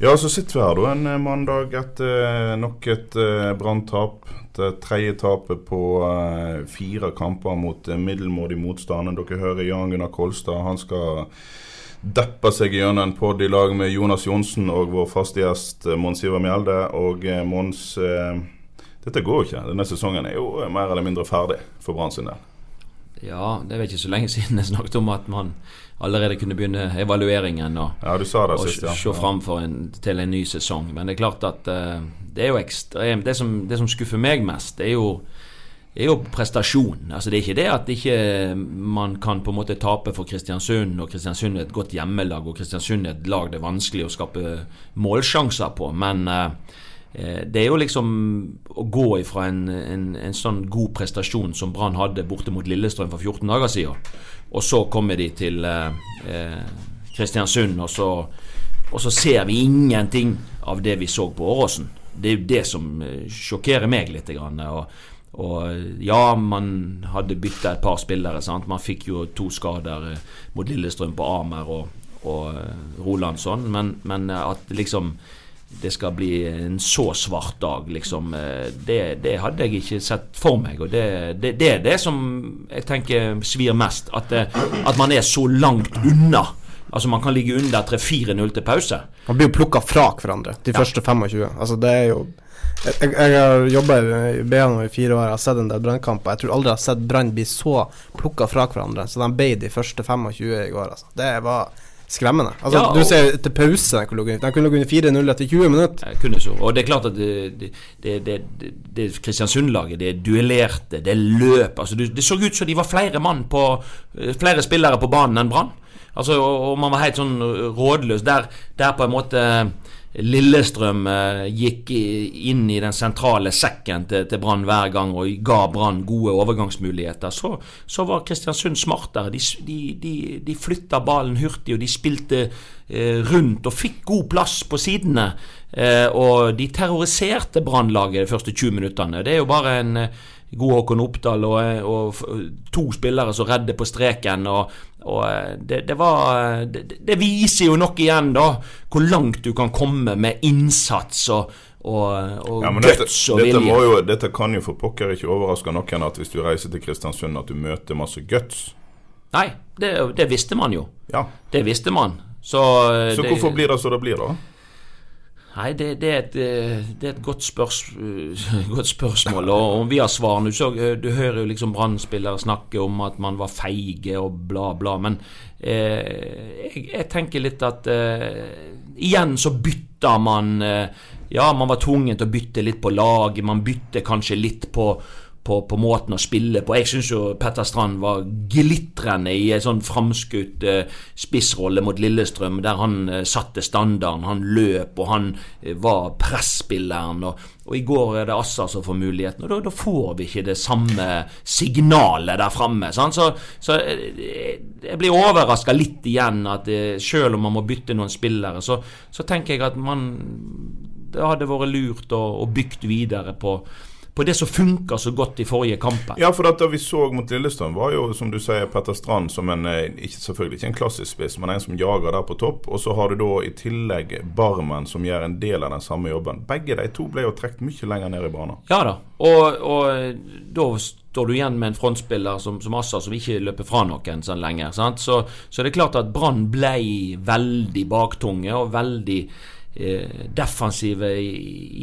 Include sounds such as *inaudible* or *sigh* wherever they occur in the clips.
Ja, så sitter vi her da en eh, mandag etter eh, nok et uh, branntap. Det tredje tapet på eh, fire kamper mot uh, middelmådig motstand. Dere hører Jan Gunnar Kolstad. Han skal deppe seg gjennom en pod i lag med Jonas Johnsen og vår faste gjest Mons Ivar Mjelde. Og Mons, eh, dette går jo ikke. Denne sesongen er jo eh, mer eller mindre ferdig for Brann sin del. Ja, det er vel ikke så lenge siden jeg snakket om at man allerede kunne begynne evalueringen og, Ja, du sa det og sist, ja. se fram en, til en ny sesong. Men det er klart at uh, det er jo ekstremt det som, det som skuffer meg mest, det er jo, er jo prestasjon. Altså Det er ikke det at ikke man kan på en måte tape for Kristiansund, og Kristiansund er et godt hjemmelag, og Kristiansund er et lag det er vanskelig å skape målsjanser på. Men eh, det er jo liksom å gå ifra en, en, en sånn god prestasjon som Brann hadde borte mot Lillestrøm for 14 dager siden, og så kommer de til eh, eh, Kristiansund, og så, og så ser vi ingenting av det vi så på Åråsen. Det er jo det som eh, sjokkerer meg litt. Og, og ja, man hadde bytta et par spillere. Sant? Man fikk jo to skader eh, mot Lillestrøm på Amer og, og eh, Rolandsson, men, men eh, at liksom det skal bli en så svart dag, liksom. eh, Det, det hadde jeg ikke sett for meg. Og det, det, det er det som jeg tenker svir mest. At, det, at man er så langt unna. Altså Man kan ligge under 3-4-0 til pause. Man blir jo plukka fra hverandre de første 25. Altså det er jo Jeg, jeg har jobba i BA nå i fire år, jeg har sett en del brannkamper. Jeg tror aldri jeg har sett Brann bli så plukka fra hverandre Så de ble de første 25 i går. Altså. Det var skremmende. Altså Ja, Du ser til pause de kunne ligge- de kunne ligge under 4-0 etter 20 minutter. Jeg kunne så. Og det er klart at det, det, det, det, Kristiansund-laget, det duellerte, det løp altså det, så ut som de var flere mann på eh, Flere spillere på banen enn Brann. Altså, og, og man var helt sånn rådløs. Der, der på en måte Lillestrøm eh, gikk inn i den sentrale sekken til, Brann hver gang og ga Brann gode overgangsmuligheter, så, så var Kristiansund smartere. De, de, de, flytta ballen hurtig, og de spilte eh, rundt og fikk god plass på sidene. Eh, og de terroriserte Brannlaget de første 20 minuttene. Det er jo bare en god Håkon Oppdal og, eh, og to spillere som redder på streken. og, og eh, det, det var det, det viser jo nok igjen da hvor langt du kan komme med innsats og, og, Ja, dette, guts og dette, vilje. må jo, dette kan jo for pokker ikke overraske noen at hvis du reiser til Kristiansund, at du møter masse guts. Nei, det, det visste man jo. Ja. Det visste man. Så, eh, Så det, hvorfor blir det som det blir, da? Nei, det, det, er et, eh, det er et godt, spørs, *laughs* godt spørsmål. Og om vi har svar nå så, eh, Du hører jo liksom Brann-spillere snakke om at man var feige og bla, bla. Men eh, jeg, jeg tenker litt at eh, Igjen så bytter man eh, Ja, man var tvunget til å bytte litt på laget. Man bytter kanskje litt på på, på måten å spille på. Jeg syns jo Petter Strand var glitrende i en sånn framskutt eh, spissrolle mot Lillestrøm, der han eh, satte standarden. Han løp, og han eh, var presspilleren. Og, og i går er det Assa som får muligheten, og da, da får vi ikke det samme signalet der framme. Så, så eh, jeg blir overraska litt igjen at eh, selv om man må bytte noen spillere, så, så tenker jeg at man Det hadde vært lurt å, å bygge videre på på det som funka så godt i forrige kampen. Ja, for det vi så mot Lillestrøm, var jo som du sier Petter Strand som en eh, ikke, selvfølgelig ikke en klassisk spiss, men en som jager der på topp. Og så har du da i tillegg Barmen som gjør en del av den samme jobben. Begge de to ble jo trukket mye lenger ned i banen. Ja da, og, og da står du igjen med en frontspiller som, som Assa, som ikke løper fra noen sånn lenger. Sant? Så, så det er klart at Brann ble veldig baktunge og veldig eh, defensive i,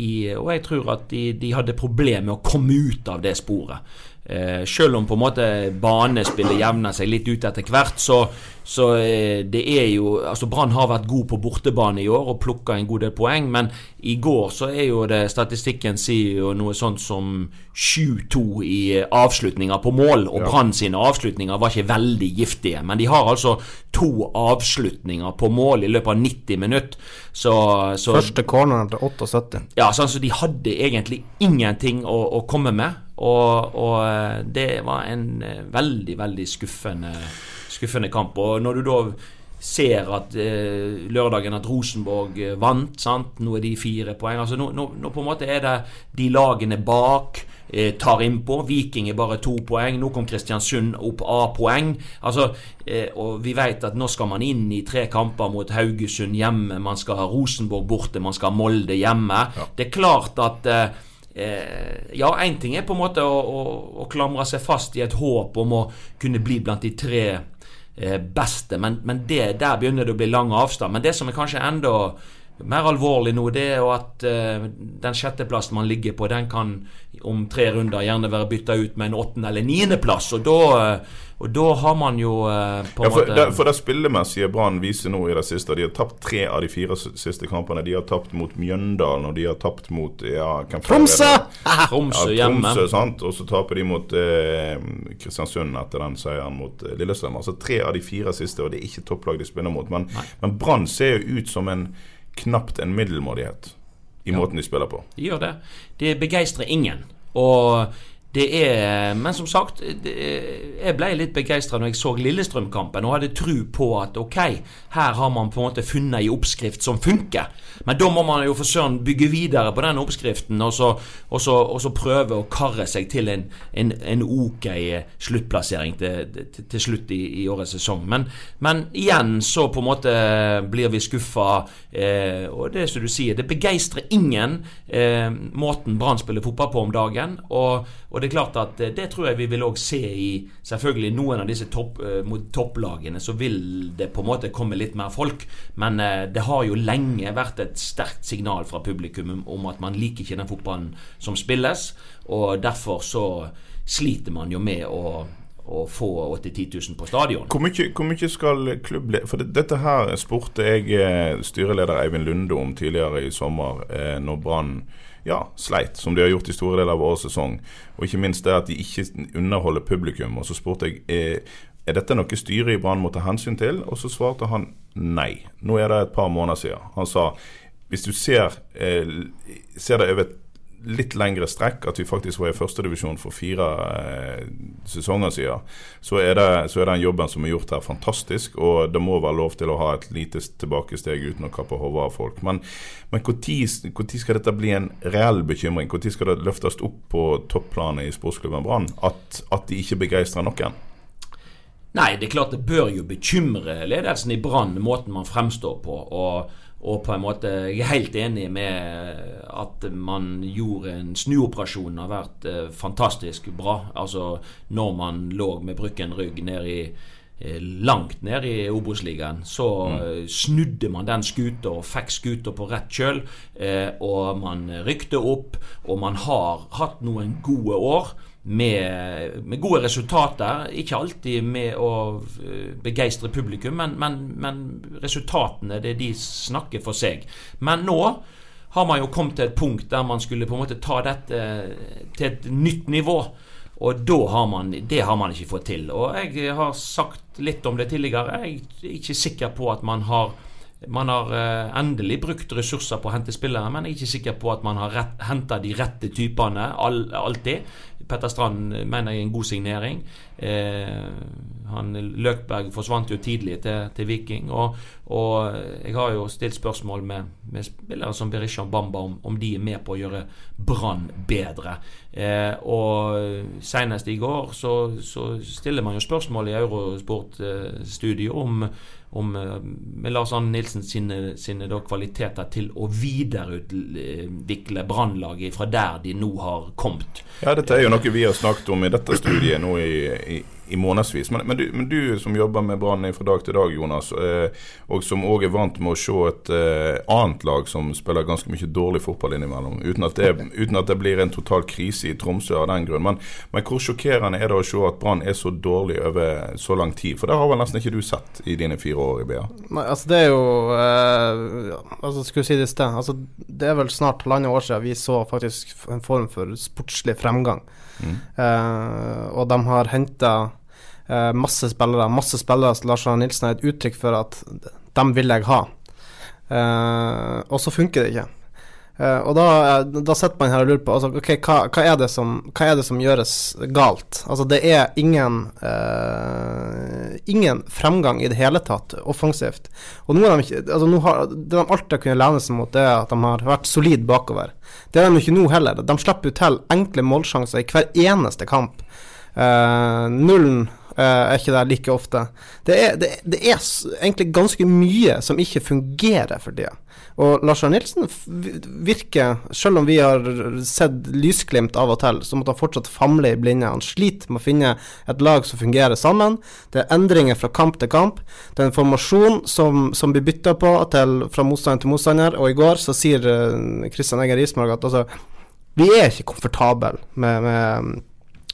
i, Og jeg tror at de, de hadde problemer med å komme ut av det sporet. Eh, selv om på en måte banespillet jevner seg litt ut etter hvert, så, så eh, det er jo Altså Brann har vært god på bortebane i år og plukka en god del poeng, men i går så er jo det Statistikken sier jo noe sånt som 7-2 i avslutninger på mål, og Ja. Brann sine avslutninger var ikke veldig giftige. Men de har altså to avslutninger på mål i løpet av 90 minutter. Så, så Første corneren til 78. ja, sånn så De hadde egentlig ingenting å, å komme med. Og, og eh, det var en eh, veldig, veldig skuffende, skuffende kamp. Og når du da ser at eh, lørdagen at Rosenborg eh, vant, sant? nå er de fire poeng altså nå, nå, nå på en måte er det de lagene bak eh, tar innpå. Viking er bare to poeng. Nå kom Kristiansund opp A-poeng. Altså, eh, og vi vet at nå skal man inn i tre kamper mot Haugesund hjemme. Man skal ha Rosenborg borte, man skal ha Molde hjemme. Det er klart at eh, Eh, ja, én ting er på en måte å, å, å klamre seg fast i et håp om å kunne bli blant de tre beste, men, men det, der begynner det å bli lang avstand. Men det som er kanskje enda mer alvorlig nå, det er jo at eh, den sjetteplassen man ligger på, den kan om tre runder gjerne være bytta ut med en åttende- eller niendeplass. Og da, eh, og da har man jo eh, på en Ja, for, måte det, for det spillemessige Brann viser nå i det siste De har tapt tre av de fire siste kampene. De har tapt mot Mjøndalen, og de har tapt mot ja, hvem Tromsø! *laughs* Tromsø Ja, hjemme. Tromsø, sant? Og så taper de mot eh, Kristiansund etter den seieren mot eh, Lillestrøm. Altså tre av de fire siste, og det er ikke topplag de spiller mot. Men, men Brann ser jo ut som en knapt en middelmådighet i måten de spiller på. De gjør det. Det begeistrer ingen. Og det er Men som sagt, det, jeg ble litt begeistra når jeg så Lillestrøm-kampen og hadde tro på at ok, her har man på en måte funnet ei oppskrift som funker. Men da må man jo for søren bygge videre på den oppskriften og så, og så, og så prøve å karre seg til en, en, en ok sluttplassering til, til, til slutt i, i årets sesong. Men, men igjen så på en måte blir vi skuffa. Eh, og det som du sier, det begeistrer ingen eh, måten Brann spiller fotball på om dagen. Og, og det er klart at eh, det tror jeg vi vil òg se i selvfølgelig noen av disse topp, eh, mot topplagene. Så vil det på en måte komme litt mer folk. Men eh, det har jo lenge vært et sterkt signal fra publikum om- at man liker ikke den fotballen som spilles. Og derfor så sliter man jo med å, å få 8 000-10 000 på stadion. Hvor mye, hvor mye skal klubb For det, dette her spurte jeg styreleder Eivind Lunde om tidligere i sommer, eh, når Brann ja, sleit, som de har gjort i store deler av årets sesong. Og ikke minst det at de ikke underholder publikum. Og så spurte jeg er, er dette noe styret i Brann må ta hensyn til, og så svarte han nei. Nå er det et par måneder siden. Han sa hvis du ser, eh, ser det over et litt lengre strekk, at vi faktisk var i førstedivisjon for fire eh, sesonger siden, så er, det, så er den jobben som er gjort her, fantastisk. Og det må være lov til å ha et lite tilbakesteg uten å kappe hodet av folk. Men, men når skal dette bli en reell bekymring? Når skal det løftes opp på topplanet i sportsklubben Brann at, at de ikke begeistrer noen? Nei, det er klart det bør jo bekymre ledelsen i Brann, måten man fremstår på. Og, og på en måte, Jeg er helt enig med at man gjorde en snuoperasjon har vært eh, fantastisk bra. Altså når man lå med brukken rygg ned i eh, langt ned i Obos-ligaen, så mm. snudde man den skuta og fikk skuta på rett kjøl. Eh, og man rykte opp, og man har hatt noen gode år med, med gode resultater. Ikke alltid med å eh, begeistre publikum, men, men, men resultatene det de snakker for seg. Men nå har man jo kommet til et punkt der man skulle på en måte ta dette til et nytt nivå. Og da har man, det har man ikke fått til. Og jeg har sagt litt om det tidligere. Jeg er ikke sikker på at man har man har eh, endelig brukt ressurser på å hente spillere, men jeg er ikke sikker på at man har henta de rette typene alltid. Petter Strand mener jeg er en god signering. Eh, han, Løkberg forsvant jo tidlig til, til Viking. Og, og jeg har jo stilt spørsmål med, med spillere som Berisha Bamba om, om de er med på å gjøre Brann bedre. Eh, og senest i går så, så stiller man jo spørsmål i Eurosport-studio om om eh, Lars Arne Nilsen sine, sine kvaliteter til å videreutvikle Brannlaget fra der de nå har kommet. Ja, dette er jo noe vi har snakket om i dette studiet nå i, i, i månedsvis. Men, men, du, men, du, som jobber med Brann fra dag til dag, Jonas, eh, og som òg er vant med å se et eh, annet lag som spiller ganske mye dårlig fotball innimellom, uten at, det, *laughs* uten at det blir en total krise i Tromsø av den grunn. Men, men hvor sjokkerende er det å se at Brann er så dårlig over så lang tid? For det har vel nesten ikke du sett i dine fire år i BA? Nei, altså det er jo eh, Altså, skulle si det i sted. Altså, det er vel snart halvannet år siden vi så faktisk en form for sportslig fremgang. Eh, og de har henta uh, masse spillere. Masse spillere som Lars Arne Nilsen er et uttrykk for at dem vil jeg ha. Uh, og så funker det ikke. Uh, og da, da sitter man her og lurer på altså, okay, hva, hva, er som, hva, er det som, gjøres galt? Altså, det er ingen uh, Ingen fremgang i det hele tatt offensivt. Og nå, de, altså, nå har, Det de alltid har kunnet lene seg mot, er at de har vært solid bakover. Det er de ikke nå heller. De slipper jo til enkle målsjanser i hver eneste kamp. Uh, nullen Uh, er ikke der like ofte. Det er, det, det er, egentlig ganske mye som ikke fungerer for det. Og Lars Arne Nilsen virker, selv om vi har sett lysglimt av og til, så måtte han fortsatt famle i blinde. Han sliter med å finne et lag som fungerer sammen. Det er endringer fra kamp til kamp. Det er en formasjon som, som blir bytta på til, fra motstander til motstander. Og i går så sier Kristian uh, Egger Rismark at altså, vi er ikke komfortable med, med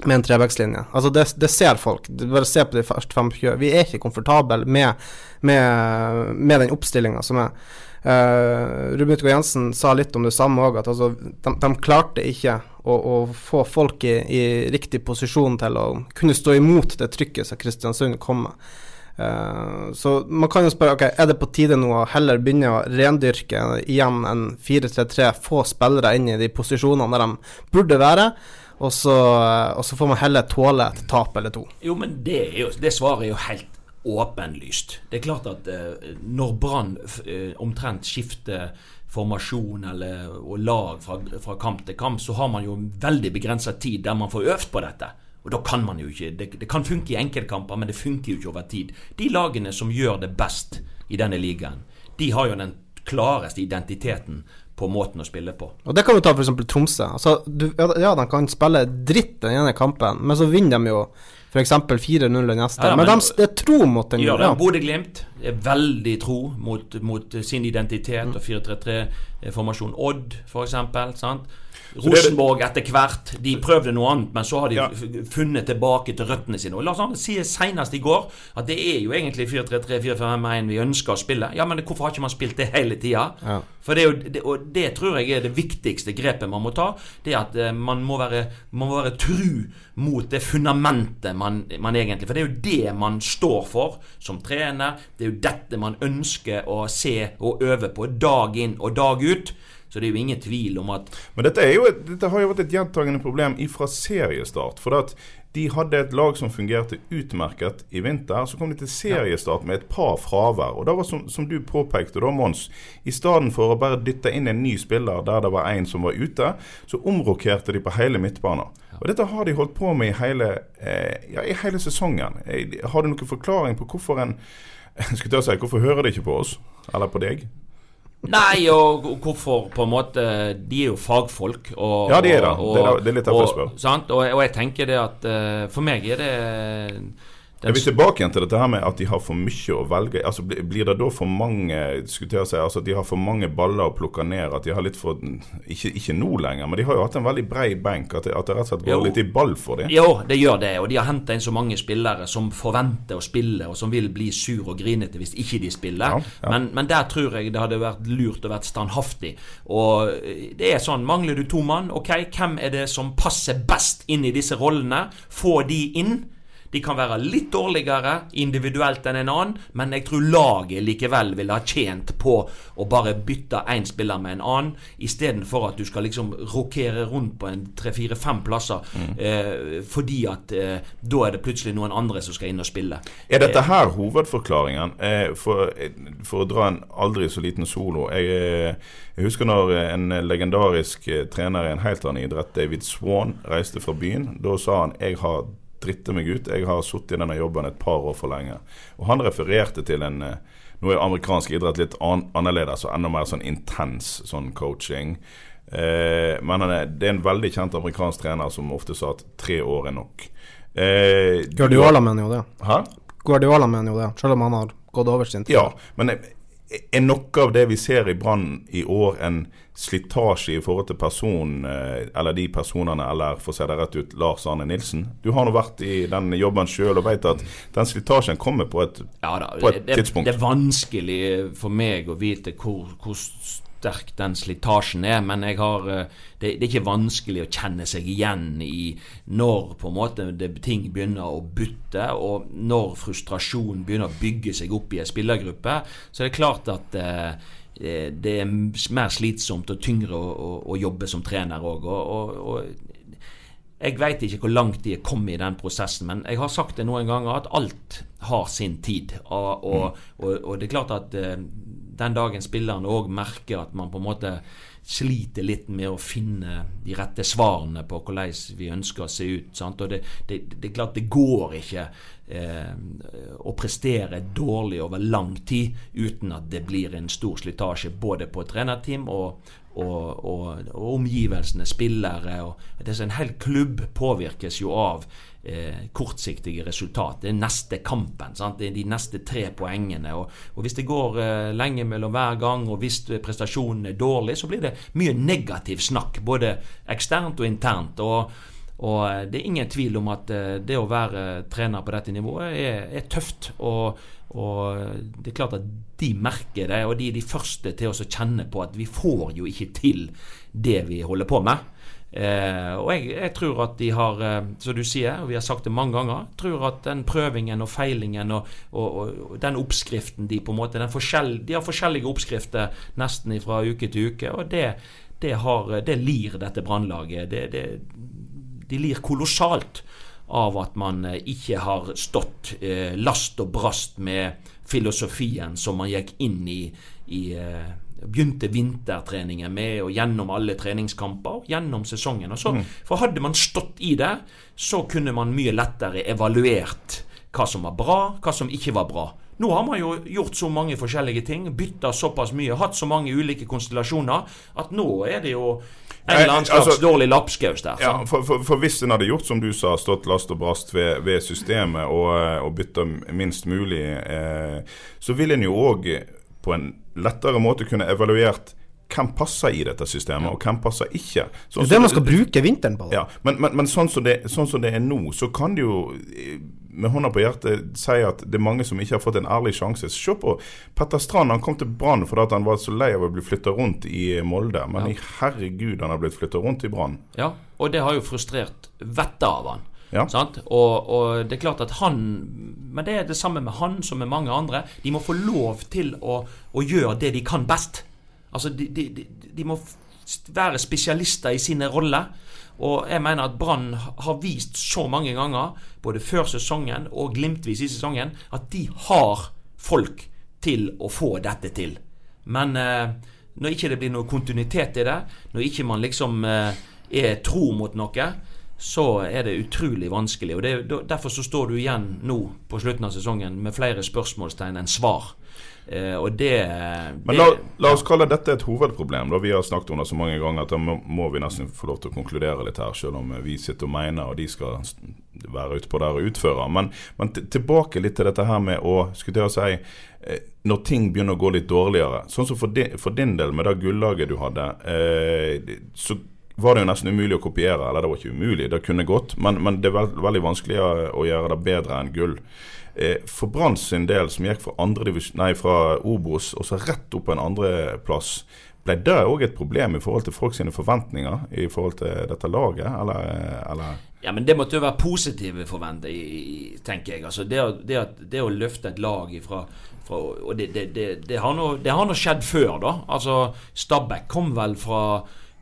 med en trebackslinje. Altså det, det, ser folk. Bare se på de første 25. Vi er ikke komfortable med, med, med den oppstillinga som er. Uh, Ruben Utgaard Jensen sa litt om det samme òg, at altså, de, de, klarte ikke å, å få folk i, i, riktig posisjon til å kunne stå imot det trykket som Kristiansund kom med. Uh, så man kan jo spørre ok, er det på tide nå å heller begynne å rendyrke igjen en 4-3-3, få spillere inn i de posisjonene der de burde være, og så, og så får man heller tåle et tap eller to. Jo, men det, jo, det svaret er jo helt åpenlyst. Det er klart at eh, når Brann eh, omtrent skifter formasjon eller, og lag fra, fra, kamp til kamp, så har man jo veldig begrensa tid der man får øvd på dette. Og da kan man jo ikke Det, det kan funke i enkeltkamper, men det funker jo ikke over tid. De lagene som gjør det best i denne ligaen, de har jo den klareste identiteten på måten å spille på. Og Det kan vi ta f.eks. Tromsø. Altså, du, ja, de kan spille dritt den ene kampen, men så vinner de jo f.eks. 4-0 den neste. Ja, men, men de er tro mot den. Ja, ja. Bodø-Glimt er veldig tro mot, mot sin identitet mm. og 4-3-3-formasjon. Odd, f.eks. Rosenborg etter hvert. De prøvde noe annet, men så har de ja. funnet tilbake til røttene sine. Og La oss si senest i går at det er jo egentlig 4-3-3-4-5-1 vi ønsker å spille. Ja, men hvorfor har ikke man spilt det hele tida? Ja. For det jo, det, og det tror jeg er det viktigste grepet man må ta. Det at eh, man må være, man må være tru mot det fundamentet man, man, egentlig For det er jo det man står for som trener. Det er jo dette man ønsker å se og øve på dag inn og dag ut. Så det er jo ingen tvil om at Men dette, jo et, dette har jo vært et gjentagende problem ifra seriestart. For at de hadde et lag som fungerte utmerket i vinter. Så kom de til seriestart med et par fravær. Og da var som, som du påpekte, da, Mons, i stedet for å bare dytte inn en ny spiller der det var en som var ute, så omrokerte de på hele midtbanen. Og dette har de holdt på med i hele, eh, ja, i hele sesongen. Eh, har du noen forklaring på hvorfor en *laughs* skulle jeg si, Hvorfor hører de ikke på oss? Eller på deg? Nei, og hvorfor på en måte De er jo fagfolk. Og, ja, de er det. Og, er, det er litt derfor jeg spør. Og, og, jeg tenker det at uh, For meg er det er vil tilbake igjen til dette her med at de har for mye å velge? Altså Blir det da for mange skulle si, altså at de har for mange baller å plukke ned? At de har litt for Ikke, ikke nå lenger, men de har jo hatt en veldig bred benk. At det, at det rett og slett går jo. litt i ball for dem? Jo, det gjør det. Og de har henta inn så mange spillere som forventer å spille, og som vil bli sur og grinete hvis ikke de spiller. Ja, ja. Men, men, der tror jeg det hadde vært lurt å være standhaftig. Og det er sånn, mangler du to mann, ok, hvem er det som passer best inn i disse rollene? Få de inn. De kan være litt dårligere individuelt enn en annen, men jeg tror laget likevel ville ha tjent på å bare bytte én spiller med en annen, istedenfor at du skal liksom rokere rundt på en tre-fire-fem plasser, mm. eh, fordi at eh, da er det plutselig noen andre som skal inn og spille. Er dette her hovedforklaringen? Eh, for, for, å dra en aldri så liten solo. Jeg, eh, jeg husker når en legendarisk eh, trener i en helt annen idrett, David Swan, reiste fra byen. Da sa han jeg har dritte meg ut. Jeg har sittet i denne jobben et par år for lenge. Og han refererte til en eh, Nå er amerikansk idrett litt an annerledes og enda mer sånn intens sånn coaching. Eh, men det er en veldig kjent amerikansk trener som ofte sa at tre år er nok. Eh, Guardiola mener jo det. Hæ? Guardiola mener jo det, selv om han har gått over sin tid. Ja, men er, er noe av det vi ser i Brann i år, en slitasje i forhold til person, eh, eller de personene, eller for å si det rett ut, Lars Arne Nilsen? Du har nå vært i den jobben sjøl og vet at den slitasjen kommer på et, Ja da, på et det, tidspunkt. det er vanskelig for meg å vite hvor, hvor sterk den slitasjen er, men jeg har, eh, det, det er ikke vanskelig å kjenne seg igjen i når på en måte det, ting begynner å butte, og når frustrasjon begynner å bygge seg opp i en spillergruppe. Så det er klart at eh, eh, det er mer slitsomt og tyngre å, å, å jobbe som trener òg. Og, og, og jeg veit ikke hvor langt de er kommet i den prosessen, men jeg har sagt det noen ganger at alt har sin tid. Og, og, og, og det er klart at eh, den dagen spillerne òg merker at man på en måte sliter litt med å finne de rette svarene på hvordan vi ønsker å se ut. Sant? Og det, det, det er klart det går ikke eh, å prestere dårlig over lang tid uten at det blir en stor slitasje både på trenerteam og, og, og, og omgivelsene, spillere. Og, det er En hel klubb påvirkes jo av eh, kortsiktige resultat. Det er neste kampen. Sant? Det er de neste tre poengene. Og, og Hvis det går eh, lenge mellom hver gang, og hvis prestasjonen er dårlig, så blir det mye negativ snakk. Både eksternt og internt. og og eh, Det er ingen tvil om at eh, det å være trener på dette nivået er, er tøft. Og, og, det er klart at de merker det, og de er de første til å kjenne på at vi får jo ikke til det vi holder på med. Eh, og jeg, jeg, tror at de har, eh, som du sier, og vi har sagt det mange ganger, tror at den prøvingen og feilingen og, og, og den oppskriften de på en måte De har forskjellige oppskrifter nesten fra uke til uke, og det, det, har, det lir dette brannlaget. Det, det, de lir kolossalt av at man eh, ikke har stått eh, last og brast med filosofien som man gikk inn i, i eh, Begynte vintertreningen med og gjennom alle treningskamper gjennom sesongen. Og så, Mm. For hadde man stått i det, så kunne man mye lettere evaluert hva som var bra, hva som ikke var bra. Nå har man jo gjort så mange forskjellige ting, bytta såpass mye, hatt så mange ulike konstellasjoner, at nå er det jo en eller annen slags altså- dårlig lapskaus der. Ja, for, for, for hvis en hadde gjort som du sa, stått last og brast ved, ved systemet og, eh, og bytta minst mulig, eh, så vil en jo òg på en lettere måte kunne evaluert hvem passer i dette systemet, og hvem passer ikke. Det er det man skal bruke vinteren på. Ja, men, men, men sånn, som det, sånn som det er nå, så kan det jo eh, med hånda på hjertet si at det er mange som ikke har fått en ærlig sjanse. Se på Petter Strand. Han kom til Brann fordi han var så lei av å bli flytta rundt i Molde. Men ja. herregud, han har blitt flytta rundt i Brann. Ja, og det har jo frustrert vettet av han. Ja. Og, og det er klart at han Men det er det samme med han som med mange andre. De må få lov til å, å gjøre det de kan best. Altså, de, de, de, de må være spesialister i sine roller. Og jeg mener at Brann har vist så mange ganger, både før sesongen og glimtvis i sesongen, at de har folk til å få dette til. Men eh, når ikke det blir noe kontinuitet i det, når ikke man liksom eh, er tro mot noe, så er det utrolig vanskelig. og det, Derfor så står du igjen nå på slutten av sesongen med flere spørsmålstegn enn svar. Eh, og det, Men la, la oss kalle dette et hovedproblem. Da Vi har snakket om det så mange ganger at da må, vi nesten få lov til å konkludere litt her, selv om vi sitter og mener og de skal være ute på der og utføre. Men, men tilbake litt til dette her med å skulle jeg si, eh, Når ting begynner å gå litt dårligere. Sånn som for din, for din del, med det gullaget du hadde, eh, så var det jo nesten umulig å kopiere. Eller det var ikke umulig, det kunne gått, men, men det er veld, veldig vanskelig å, gjøre det bedre enn gull. Eh, for Brann sin del, som gikk fra, nei, fra Obos og så rett opp på en andreplass, ble det òg et problem i forhold til folk sine forventninger i forhold til dette laget, eller? eller? Ja, men det måtte jo være positive forventninger, tenker jeg. Altså det, det, det å løfte et lag ifra fra, Og det, det har nå skjedd før, da. Altså Stabæk kom vel fra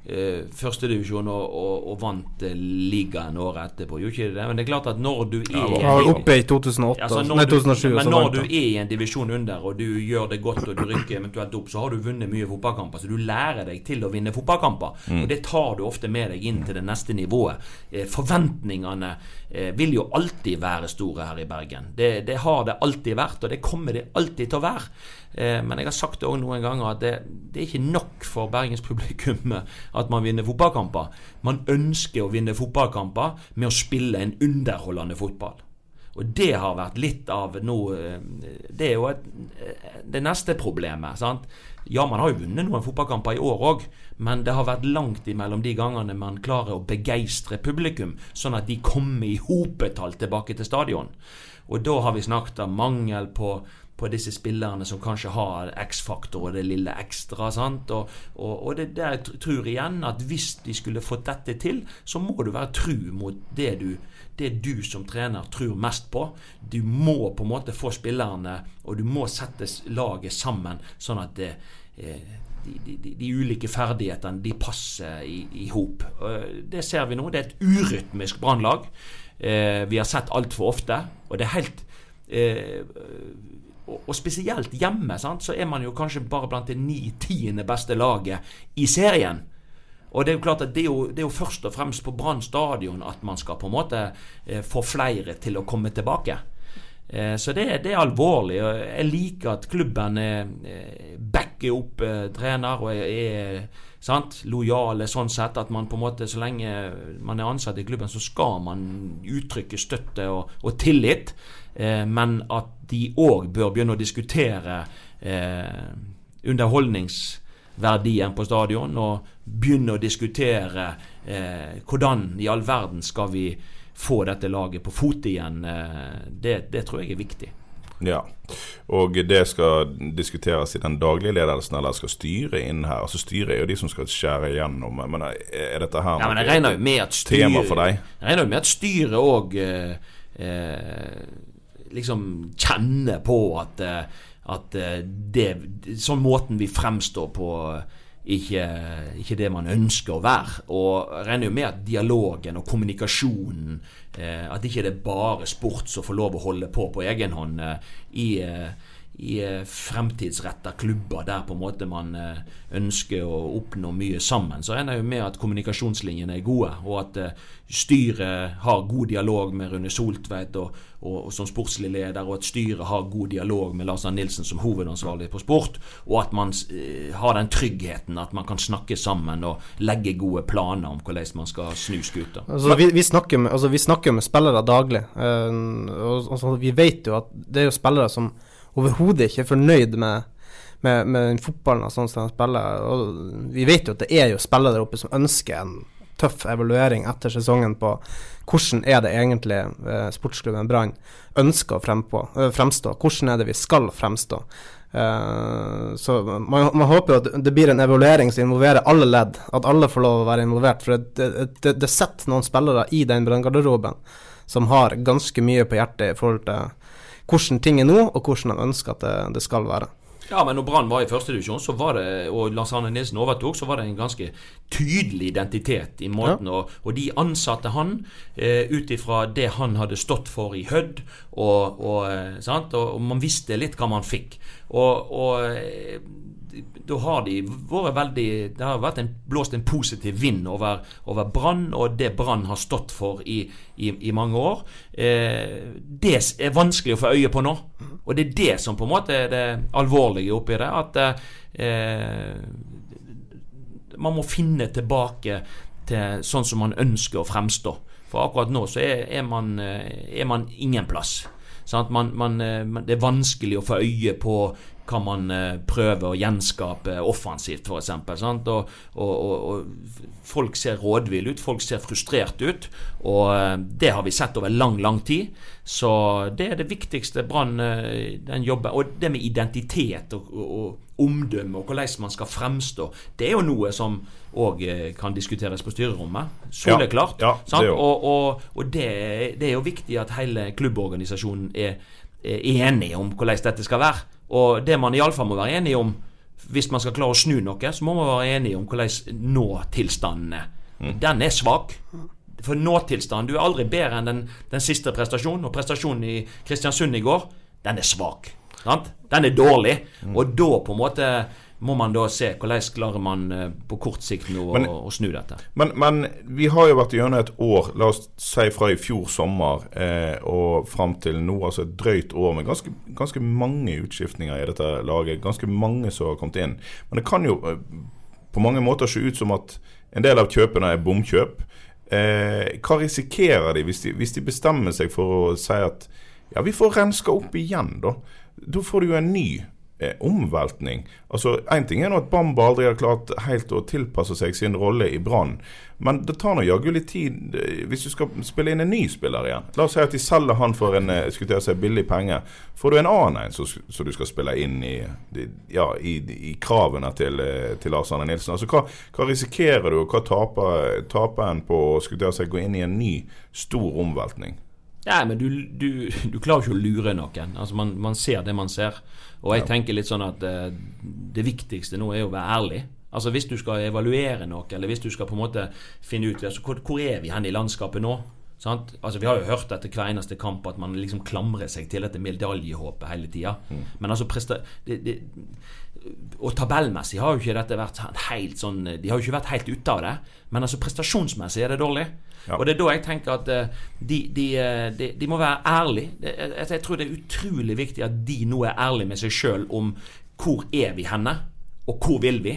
eh, førstedivisjon og, og, og vant eh, ligaen året etterpå. Gjorde ikke det? Men det er klart at når du er ja, var oppe i 2008, Altså, nei, 2007, men når du er i en divisjon under, og du gjør det godt, og du rykker eventuelt opp, så har du vunnet mye fotballkamper. Så du lærer deg til å vinne fotballkamper. Mm. Og det tar du ofte med deg inn til det neste nivået. Eh, forventningene eh, vil jo alltid være store her i Bergen. Det, det har det alltid vært, og det kommer det alltid til å være. Eh, men jeg har sagt det òg noen ganger at det, det er ikke nok for Bergens publikum at man vinner fotballkamper. Man ønsker å vinne fotballkamper med å spille en underholdende fotball. Og det har vært litt av noe Det er jo et, det neste problemet. sant? Ja, man har jo vunnet noen fotballkamper i år òg, men det har vært langt imellom de gangene man klarer å begeistre publikum, sånn at de kommer i hopetall tilbake til stadion. Og da har vi snakket om mangel på, på disse spillerne som kanskje har X-faktor og det lille ekstra. sant? Og, og, og det der jeg tror igjen at hvis de skulle fått dette til, så må du være tru mot det du, det du som trener tror mest på. Du må på en måte få spillerne, og du må sette laget sammen sånn at det, eh, de, de, de, ulike ferdighetene de passer i hop. Det ser vi nå. Det er et urytmisk brannlag. Eh, vi har sett altfor ofte. Og det er helt eh, og spesielt hjemme sant, så er man jo kanskje bare blant det ni-tiende beste laget i serien. Og Det er jo klart at det er jo, det er jo først og fremst på Brann stadion at man skal på en måte eh, få flere til å komme tilbake. Eh, så det, det, er alvorlig. og Jeg liker at klubben eh, backer opp eh, trener og er sant, lojale sånn sett. At man på en måte, så lenge man er ansatt i klubben, så skal man uttrykke støtte og, og tillit. Eh, men at de òg bør begynne å diskutere eh, underholdningsverdien på stadion, og begynne å diskutere eh, hvordan i all verden skal vi få dette laget på fot igjen, eh, det, det tror jeg er viktig. Ja, og det skal diskuteres i den daglige ledelsen, eller skal styret inn her? Altså Styret er jo de som skal skjære igjennom, men er dette her ja, jeg regner jo med at styret, tema for deg? Jeg regner jo med at styret òg eh, eh, liksom kjenner på at, eh, at det, sånn måten vi fremstår på ikke, ikke, det man ønsker å være. Og jeg regner jo med at dialogen og kommunikasjonen eh, At ikke det er bare sport som får lov å holde på på egen hånd eh, i eh, i eh, fremtidsretta klubber der på en måte man eh, ønsker å oppnå mye sammen. Så ender jo med at kommunikasjonslinjene er gode, og at eh, styret har god dialog med Rune Soltveit og, og, og som sportslig leder, og at styret har god dialog med Lars Arne Nilsen som hovedansvarlig på sport, og at man har den tryggheten at man kan snakke sammen og legge gode planer om hvordan man skal snu skuta. Altså, vi, vi, snakker med, altså, vi, snakker med, spillere daglig, og, og, vi vet jo at det er jo spillere som overhodet ikke fornøyd med, med, med den fotballen og sånn som de spiller. Og vi vet jo at det er jo spillere der oppe som ønsker en tøff evaluering etter sesongen på hvordan er det egentlig eh, sportsklubben Brann ønsker å frempå, eh, fremstå. Hvordan er det vi skal fremstå. Uh, så man, man, håper at det blir en evaluering som involverer alle ledd. At alle får lov å være involvert. For det, det, det setter noen spillere i den branngarderoben som har ganske mye på hjertet i forhold til hvordan ting er nå, og hvordan han ønsker at det, det skal være. Ja, men når Brann var i førstedivisjon, og Lars Arne Nilsen overtok, så var det en ganske tydelig identitet i måten. Ja. Og, og, de ansatte han eh, ut ifra det han hadde stått for i Hødd, og, og, og, og, man visste litt hva man fikk. Og, eh, da har de vært veldig Det har vært en, blåst en positiv vind over, over Brann og det Brann har stått for i, i, i mange år. Eh, det er vanskelig å få øye på nå. Og det er det som på en måte er det alvorlige oppi det. At eh, man må finne tilbake til sånn som man ønsker å fremstå. For akkurat nå så er, er, man, eh, er man ingen plass. Man, man, eh, det er vanskelig å få øye på kan man eh, prøve å gjenskape offensivt, f.eks. Og, og, og, folk ser rådville ut, folk ser frustrert ut. Og eh, det har vi sett over lang, lang tid. Så det er det viktigste Brann eh, den jobben Og det med identitet og, og, omdømme og hvordan man skal fremstå, det er jo noe som òg kan diskuteres på styrerommet. Soleklart. Ja, ja, det og, og, og det, det, er jo viktig at hele klubborganisasjonen er, er enig om hvordan dette skal være. Og det man iallfall må være enig om hvis man skal klare å snu noe, så må man være enig om hvordan nå-tilstanden er. Mm. Den er svak. For nå-tilstanden Du er aldri bedre enn den, den, siste prestasjonen. Og prestasjonen i Kristiansund i går, den er svak. Sant? Den er dårlig. Mm. Og da på en måte må man da se hvordan klarer man eh, på kort sikt nå men, å, snu dette. Men, men, vi har jo vært gjennom et år, la oss si fra i fjor sommer eh, og fram til nå, altså et drøyt år med ganske, ganske, mange utskiftninger i dette laget. Ganske mange som har kommet inn. Men det kan jo eh, på mange måter se ut som at En del av kjøpene er bomkjøp. Eh, hva risikerer de hvis, de hvis de bestemmer seg for å si at ja, vi får renska opp igjen, da? Da får du jo en ny omveltning. Altså, Én ting er nå at Bamba aldri har klart helt å tilpasse seg sin rolle i Brann. Men det tar nå jaggu litt tid eh, hvis du skal spille inn en ny spiller igjen. La oss si at de selger han for en skulle skulle si, billig penge. Får du en annen en som du skal spille inn i, ja, i, i kravene til, eh, til Lars Arne Nilsen? Altså, hva, hva, risikerer du, og hva taper, taper en på å si, gå inn i en ny stor omveltning? Nei, men du, du, du, klarer ikke å lure noen. Altså man, man, ser det man ser. Og jeg ja. tenker litt sånn at uh, det viktigste nå er å være ærlig. Altså Hvis du skal evaluere noe, eller hvis du skal på en måte finne ut altså, hvor, hvor er vi hen i landskapet nå? Sant? Altså Vi har jo hørt etter hver eneste kamp at man liksom klamrer seg til dette medaljehåpet hele tida. Mm. Men altså det, det, Og tabellmessig har jo ikke dette vært helt sånn De har jo ikke vært helt ute av det. Men altså prestasjonsmessig er det dårlig. Ja. Og det er da jeg tenker at uh, de, de, uh, de, de, må være ærlige. Jeg, jeg, tror det er utrolig viktig at de nå er ærlige med seg sjøl om hvor er vi henne, og hvor vil vi.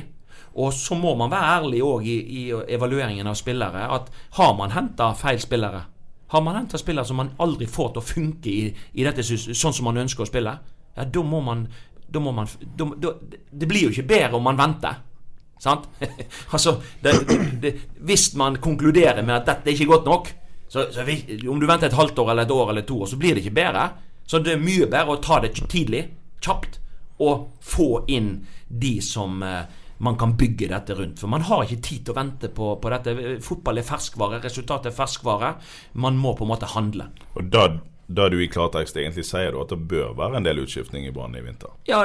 Og så må man være ærlig òg i, i, evalueringen av spillere. At har man henta feil spillere, har man henta spillere som man aldri får til å funke i, i dette sånn som man ønsker å spille, ja, da må man, da må man da, da, Det blir jo ikke bedre om man venter. *laughs* Altså, det, det, Hvis man konkluderer med at dette er ikke godt nok, så, så om du venter et halvt år eller et år eller to år, så blir det ikke bedre. Så det er mye bedre å ta det tidlig, kjapt, og få inn de som eh, man kan bygge dette rundt. For man har ikke tid til å vente på, på dette. Fotball er ferskvare, resultatet er ferskvare. Man må på en måte handle. Og da, da du i klartekst egentlig sier du at det bør være en del utskiftning i Brann i vinter? Ja,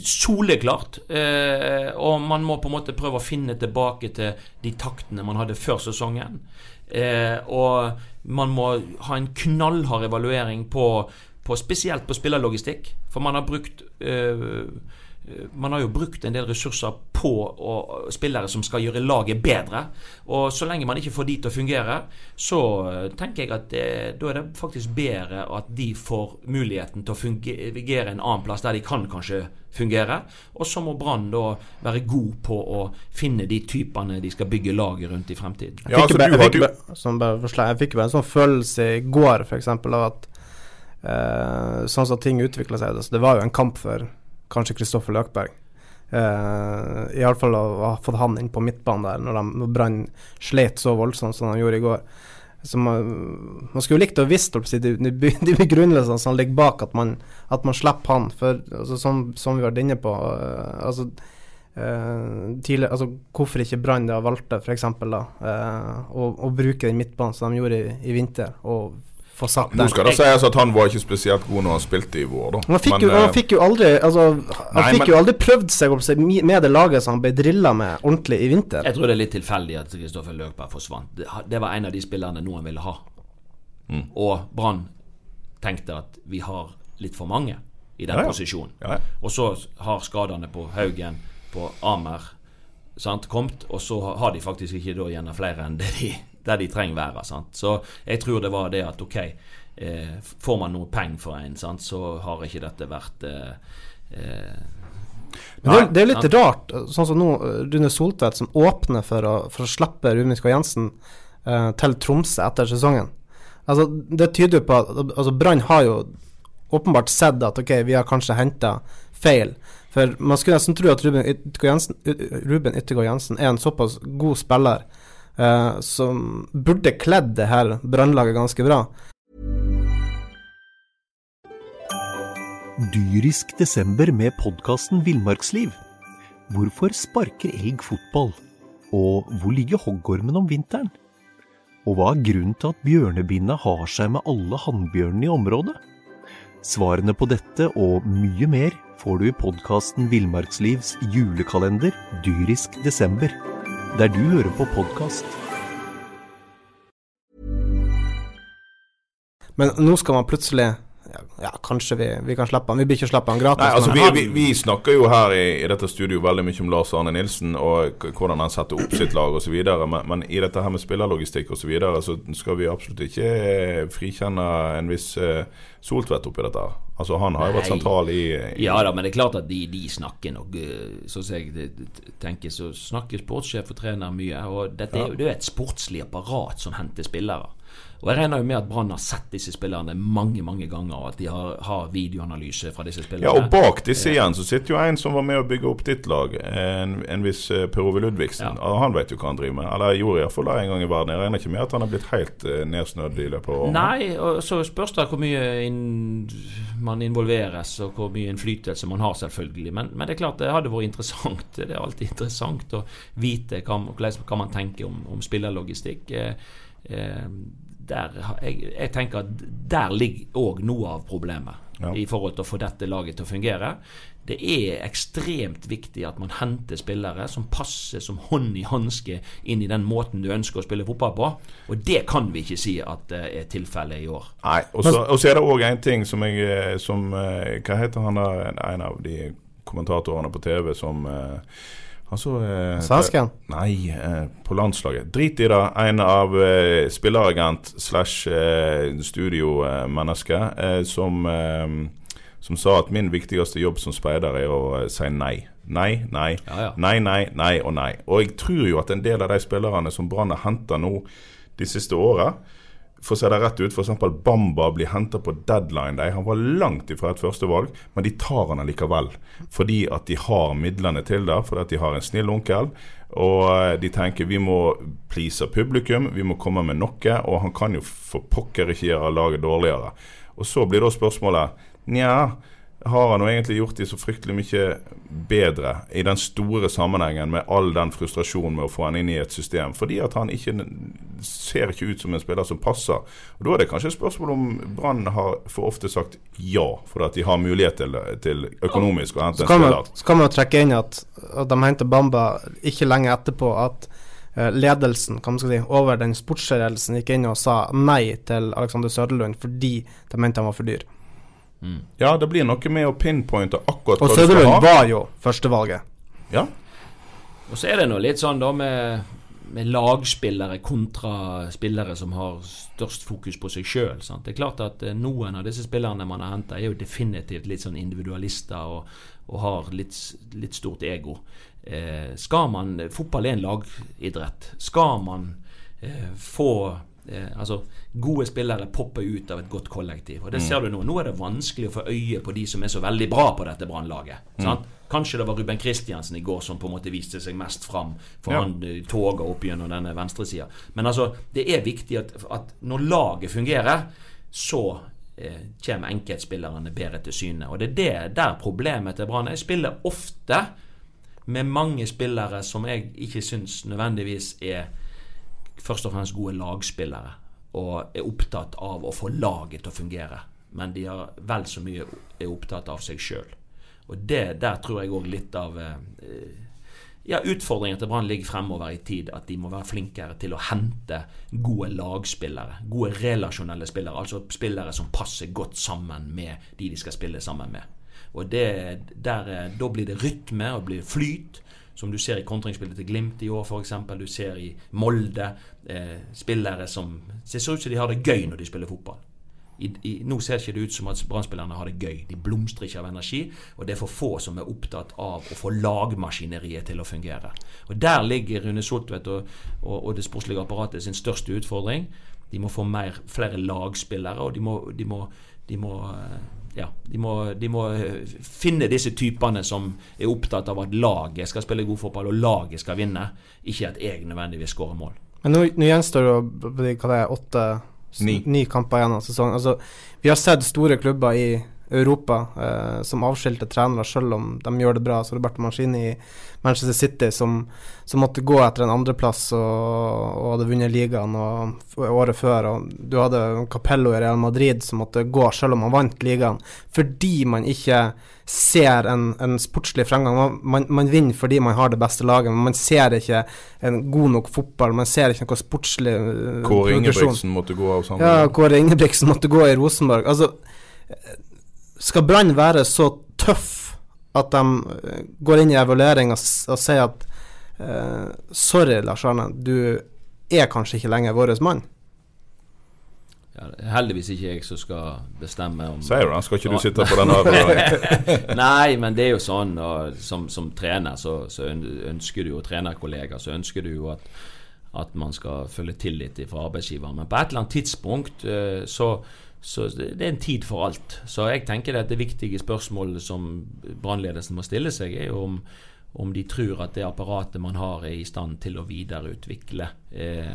soleklart. Eh, og man må på en måte prøve å finne tilbake til de taktene man hadde før sesongen. Eh, og man må ha en knallhard evaluering på, på spesielt på spillerlogistikk. For man har brukt Eh, man har jo brukt en del ressurser på å, spillere som skal gjøre laget bedre. Og så lenge man ikke får de til å fungere, så eh, tenker jeg at det, da er det faktisk bedre at de får muligheten til å fungere en annen plass der de kan kanskje fungere. Og så må Brann da være god på å finne de typene de skal bygge laget rundt i fremtiden. Jeg fikk, ja, altså, bare, jeg fikk bare en sånn følelse i går, f.eks., av at eh, sånn som ting utvikla seg, det var jo en kamp for kanskje Kristoffer Løkberg. Uh, Iallfall å ha fått han inn på midtbanen der, når, de, når Brann slet så voldsomt som de gjorde i går. Man, man skulle likt å visst de, de begrunnelsene som ligger bak at man, at man slipper han. For altså, som, som, vi har vært inne på uh, altså, uh, tidlig, altså, Hvorfor ikke Brann valgte f.eks. Uh, å, å bruke den midtbanen som de gjorde i, i vinter, og få satt den. Nå skal det sies at han var ikke spesielt god når han spilte i vår, da. Han fikk, men, jo, han eh, fikk jo, aldri altså, Han nei, fikk men, jo aldri prøvd seg med det laget som han ble drilla med ordentlig i vinter. Jeg tror det er litt tilfeldig at Kristoffer Løkberg forsvant. Det, det, var en av de spillerne noen ville ha. Mm. Og Brann tenkte at vi har litt for mange i den ja, ja. posisjonen. Ja, og så har skadene på Haugen, på Amer sant, kommet, og så har de faktisk ikke da gjerne flere enn det de der de trenger være. Sant? Så jeg tror det var det at ok, eh, får man noe penger for en, sant, så har ikke dette vært eh, eh, det, det, er litt rart, sånn som nå Rune Soltvedt som åpner for å, for å slippe Ruminska Jensen eh, til Tromsø etter sesongen. Altså, det tyder jo på at altså, Brann har jo åpenbart sett at ok, vi har kanskje henta feil. For man skulle nesten tro at Ruben Yttergård Jensen, Ruben Yttergård Jensen er en såpass god spiller uh, som burde kledd det her brannlaget ganske bra. Dyrisk desember med podkasten Villmarksliv. Hvorfor sparker elg fotball? Og hvor ligger hoggormen om vinteren? Og hva er grunnen til at bjørnebinna har seg med alle hannbjørnene i området? Svarene på dette og mye mer får du i podkasten Villmarkslivs julekalender dyrisk desember der du hører på podkast. Men nå skal man plutselig ja, ja, kanskje vi, vi kan slippe han. Vi blir ikke slippe han gratis. Nei, altså vi, vi, vi snakker jo her i, i dette studio veldig mye om Lars Arne Nilsen og hvordan han setter opp sitt lag osv. Men, men i dette her med spillerlogistikk osv. Så, videre, så skal vi absolutt ikke eh, frikjenne en viss uh, Soltvedt oppi dette. her. Altså Han har jo vært sentral i, i Ja da, men det er klart at de, de snakker nok eh, Sånn som jeg tenker, så snakker sportssjef og trener mye. Og dette er jo det er jo et sportslig apparat som henter spillere. Og jeg regner jo med at Brann har sett disse spillerne mange mange ganger, og at de har, har videoanalyse fra disse spillerne. Ja, og bak disse igjen så sitter jo en som var med å bygge opp ditt lag, en, en viss eh, Per Ove Ludvigsen. Ja. Han vet jo hva han driver med. Eller gjorde iallfall det en gang i verden. Jeg regner ikke med at han har blitt helt uh, nedsnødd i løpet av årene. Nei, og så spørs det hvor mye in man involveres, og hvor mye innflytelse man har, selvfølgelig. Men, men det er klart det hadde vært interessant. Det er alltid interessant å vite hva, hva man tenker om, om spillerlogistikk. Eh, eh, der, jeg, jeg tenker at der ligger òg noe av problemet Ja. i forhold til å få dette laget til å fungere. Det er ekstremt viktig at man henter spillere som passer som hånd i hanske inn i den måten du ønsker å spille fotball på. Og det kan vi ikke si at det er tilfellet i år. Nei, og så, er det òg en ting som jeg eh, som, eh, Hva heter han da? En, en av de kommentatorene på TV som eh, Altså eh, Svensken? Nei, eh, på landslaget. Drit i det. En av eh, spilleragent slash eh, studiomenneske eh, som, eh, som sa at min viktigste jobb som speider er å si nei. Nei, nei, Ja, ja. nei, nei, nei og nei. Og jeg tror jo at en del av de spillerne som Brann har henta nå de siste åra, for å se det rett ut, f.eks. Bamba blir henta på deadline day. Han var langt ifra et førstevalg, men de tar han allikevel. Fordi at de har midlene til det, fordi at de har en snill onkel. Og eh, de tenker vi må please publikum, vi må komme med noe. Og han kan jo for pokker ikke gjøre laget dårligere. Og så blir da spørsmålet nja, har han jo egentlig gjort de så fryktelig mye bedre i den store sammenhengen med all den frustrasjonen med å få han inn i et system? Fordi at han ikke ser ikke ut som en spiller som passer. Og Da er det kanskje et spørsmål om Brann har for ofte sagt ja, fordi at de har mulighet til, til økonomisk å hente en spiller. så kan man jo trekke inn at, at de henter Bamba ikke lenge etterpå at eh, ledelsen kan man skal si, over den sportsledelsen gikk inn og sa nei til Alexander Søderlund fordi de mente han var for dyr. Ja, det blir noe med å pinpointe akkurat Og hva du skal ha. Og Søderlund var jo førstevalget. Ja. Og så er det nå litt sånn da med, med lagspillere kontra spillere som har størst fokus på seg sjøl. Det er klart at eh, noen av disse spillerne man har henta, er jo definitivt litt sånn individualister og, og har litt, litt stort ego. Eh, skal man Fotball er en lagidrett. Skal man eh, få altså Gode spillere popper ut av et godt kollektiv. Og det ser du Nå Nå er det vanskelig å få øye på de som er så veldig bra på dette Brannlaget. Mm. Kanskje det var Ruben Kristiansen i går som på en måte viste seg mest fram. For Ja. han toget toga opp gjennom denne venstresida. Men altså, det er viktig at, at når laget fungerer, så eh, kommer enkeltspillerne bedre til syne. Og det er det der problemet til Brann er. Spiller ofte med mange spillere som jeg ikke syns nødvendigvis er først og fremst gode lagspillere og er opptatt av å få laget til å fungere. Men de har vel så mye er opptatt av seg sjøl. Og det, der tror jeg òg litt av eh, ja, Utfordringen til Brann ligger fremover i tid. At de må være flinkere til å hente gode lagspillere. Gode relasjonelle spillere. Altså spillere som passer godt sammen med de de skal spille sammen med. Og det, der, eh, Da blir det rytme og blir flyt. Som du ser i kontringsspillet til Glimt i år, f.eks. Du ser i Molde. Eh, spillere som Det ser ut som de har det gøy når de spiller fotball. I, i, nå ser ikke det ut som at Brann-spillerne har det gøy. De blomstrer ikke av energi. Og det er for få som er opptatt av å få lagmaskineriet til å fungere. Og Der ligger Rune Soltvedt og, og, og det sportslige apparatet sin største utfordring. De må få mer, flere lagspillere, og de må, de må, de må eh, ja, de må, de må eh, finne disse typene som er opptatt av at laget skal spille god fotball, og laget skal vinne, ikke at jeg nødvendigvis skårer mål. Men nå, nå gjenstår det hva det er, åtte Ni. ni kamper igjen av sesongen. Altså, vi har sett store klubber i Europa eh, som avskilte trenere selv om de gjør det bra. Så Roberto Mancini i Manchester City som, som måtte gå etter en andreplass og, og hadde vunnet ligaen året før. Og du hadde Capello i Real Madrid som måtte gå selv om han vant ligaen, fordi man ikke ser en, en sportslig fremgang. Man, man, man vinner fordi man har det beste laget, men man ser ikke en god nok fotball. Man ser ikke noe sportslig eh, Kåre. Ingebrigtsen måtte gå av sammen. Ja. Kåre Ingebrigtsen måtte gå i Rosenborg. Altså, Skal Brann være så tøff at de eh, går inn i evaluering og, og sier at eh, Sorry, Lars Arne, du er kanskje ikke lenger vår mann. Ja, heldigvis ikke jeg som skal bestemme om Sier du det? Skal ikke du sitte på den avgjørelsen? *laughs* Nei, men det er jo sånn og som, som trener så, så ønsker du jo trenerkollega, så ønsker du jo at, at man skal følge tillit fra arbeidsgiver. Men på et eller annet tidspunkt eh, så, så det er en tid for alt. Så jeg tenker at det viktige spørsmålet som brannledelsen må stille seg, er om, om de tror at det apparatet man har, er i stand til å videreutvikle eh,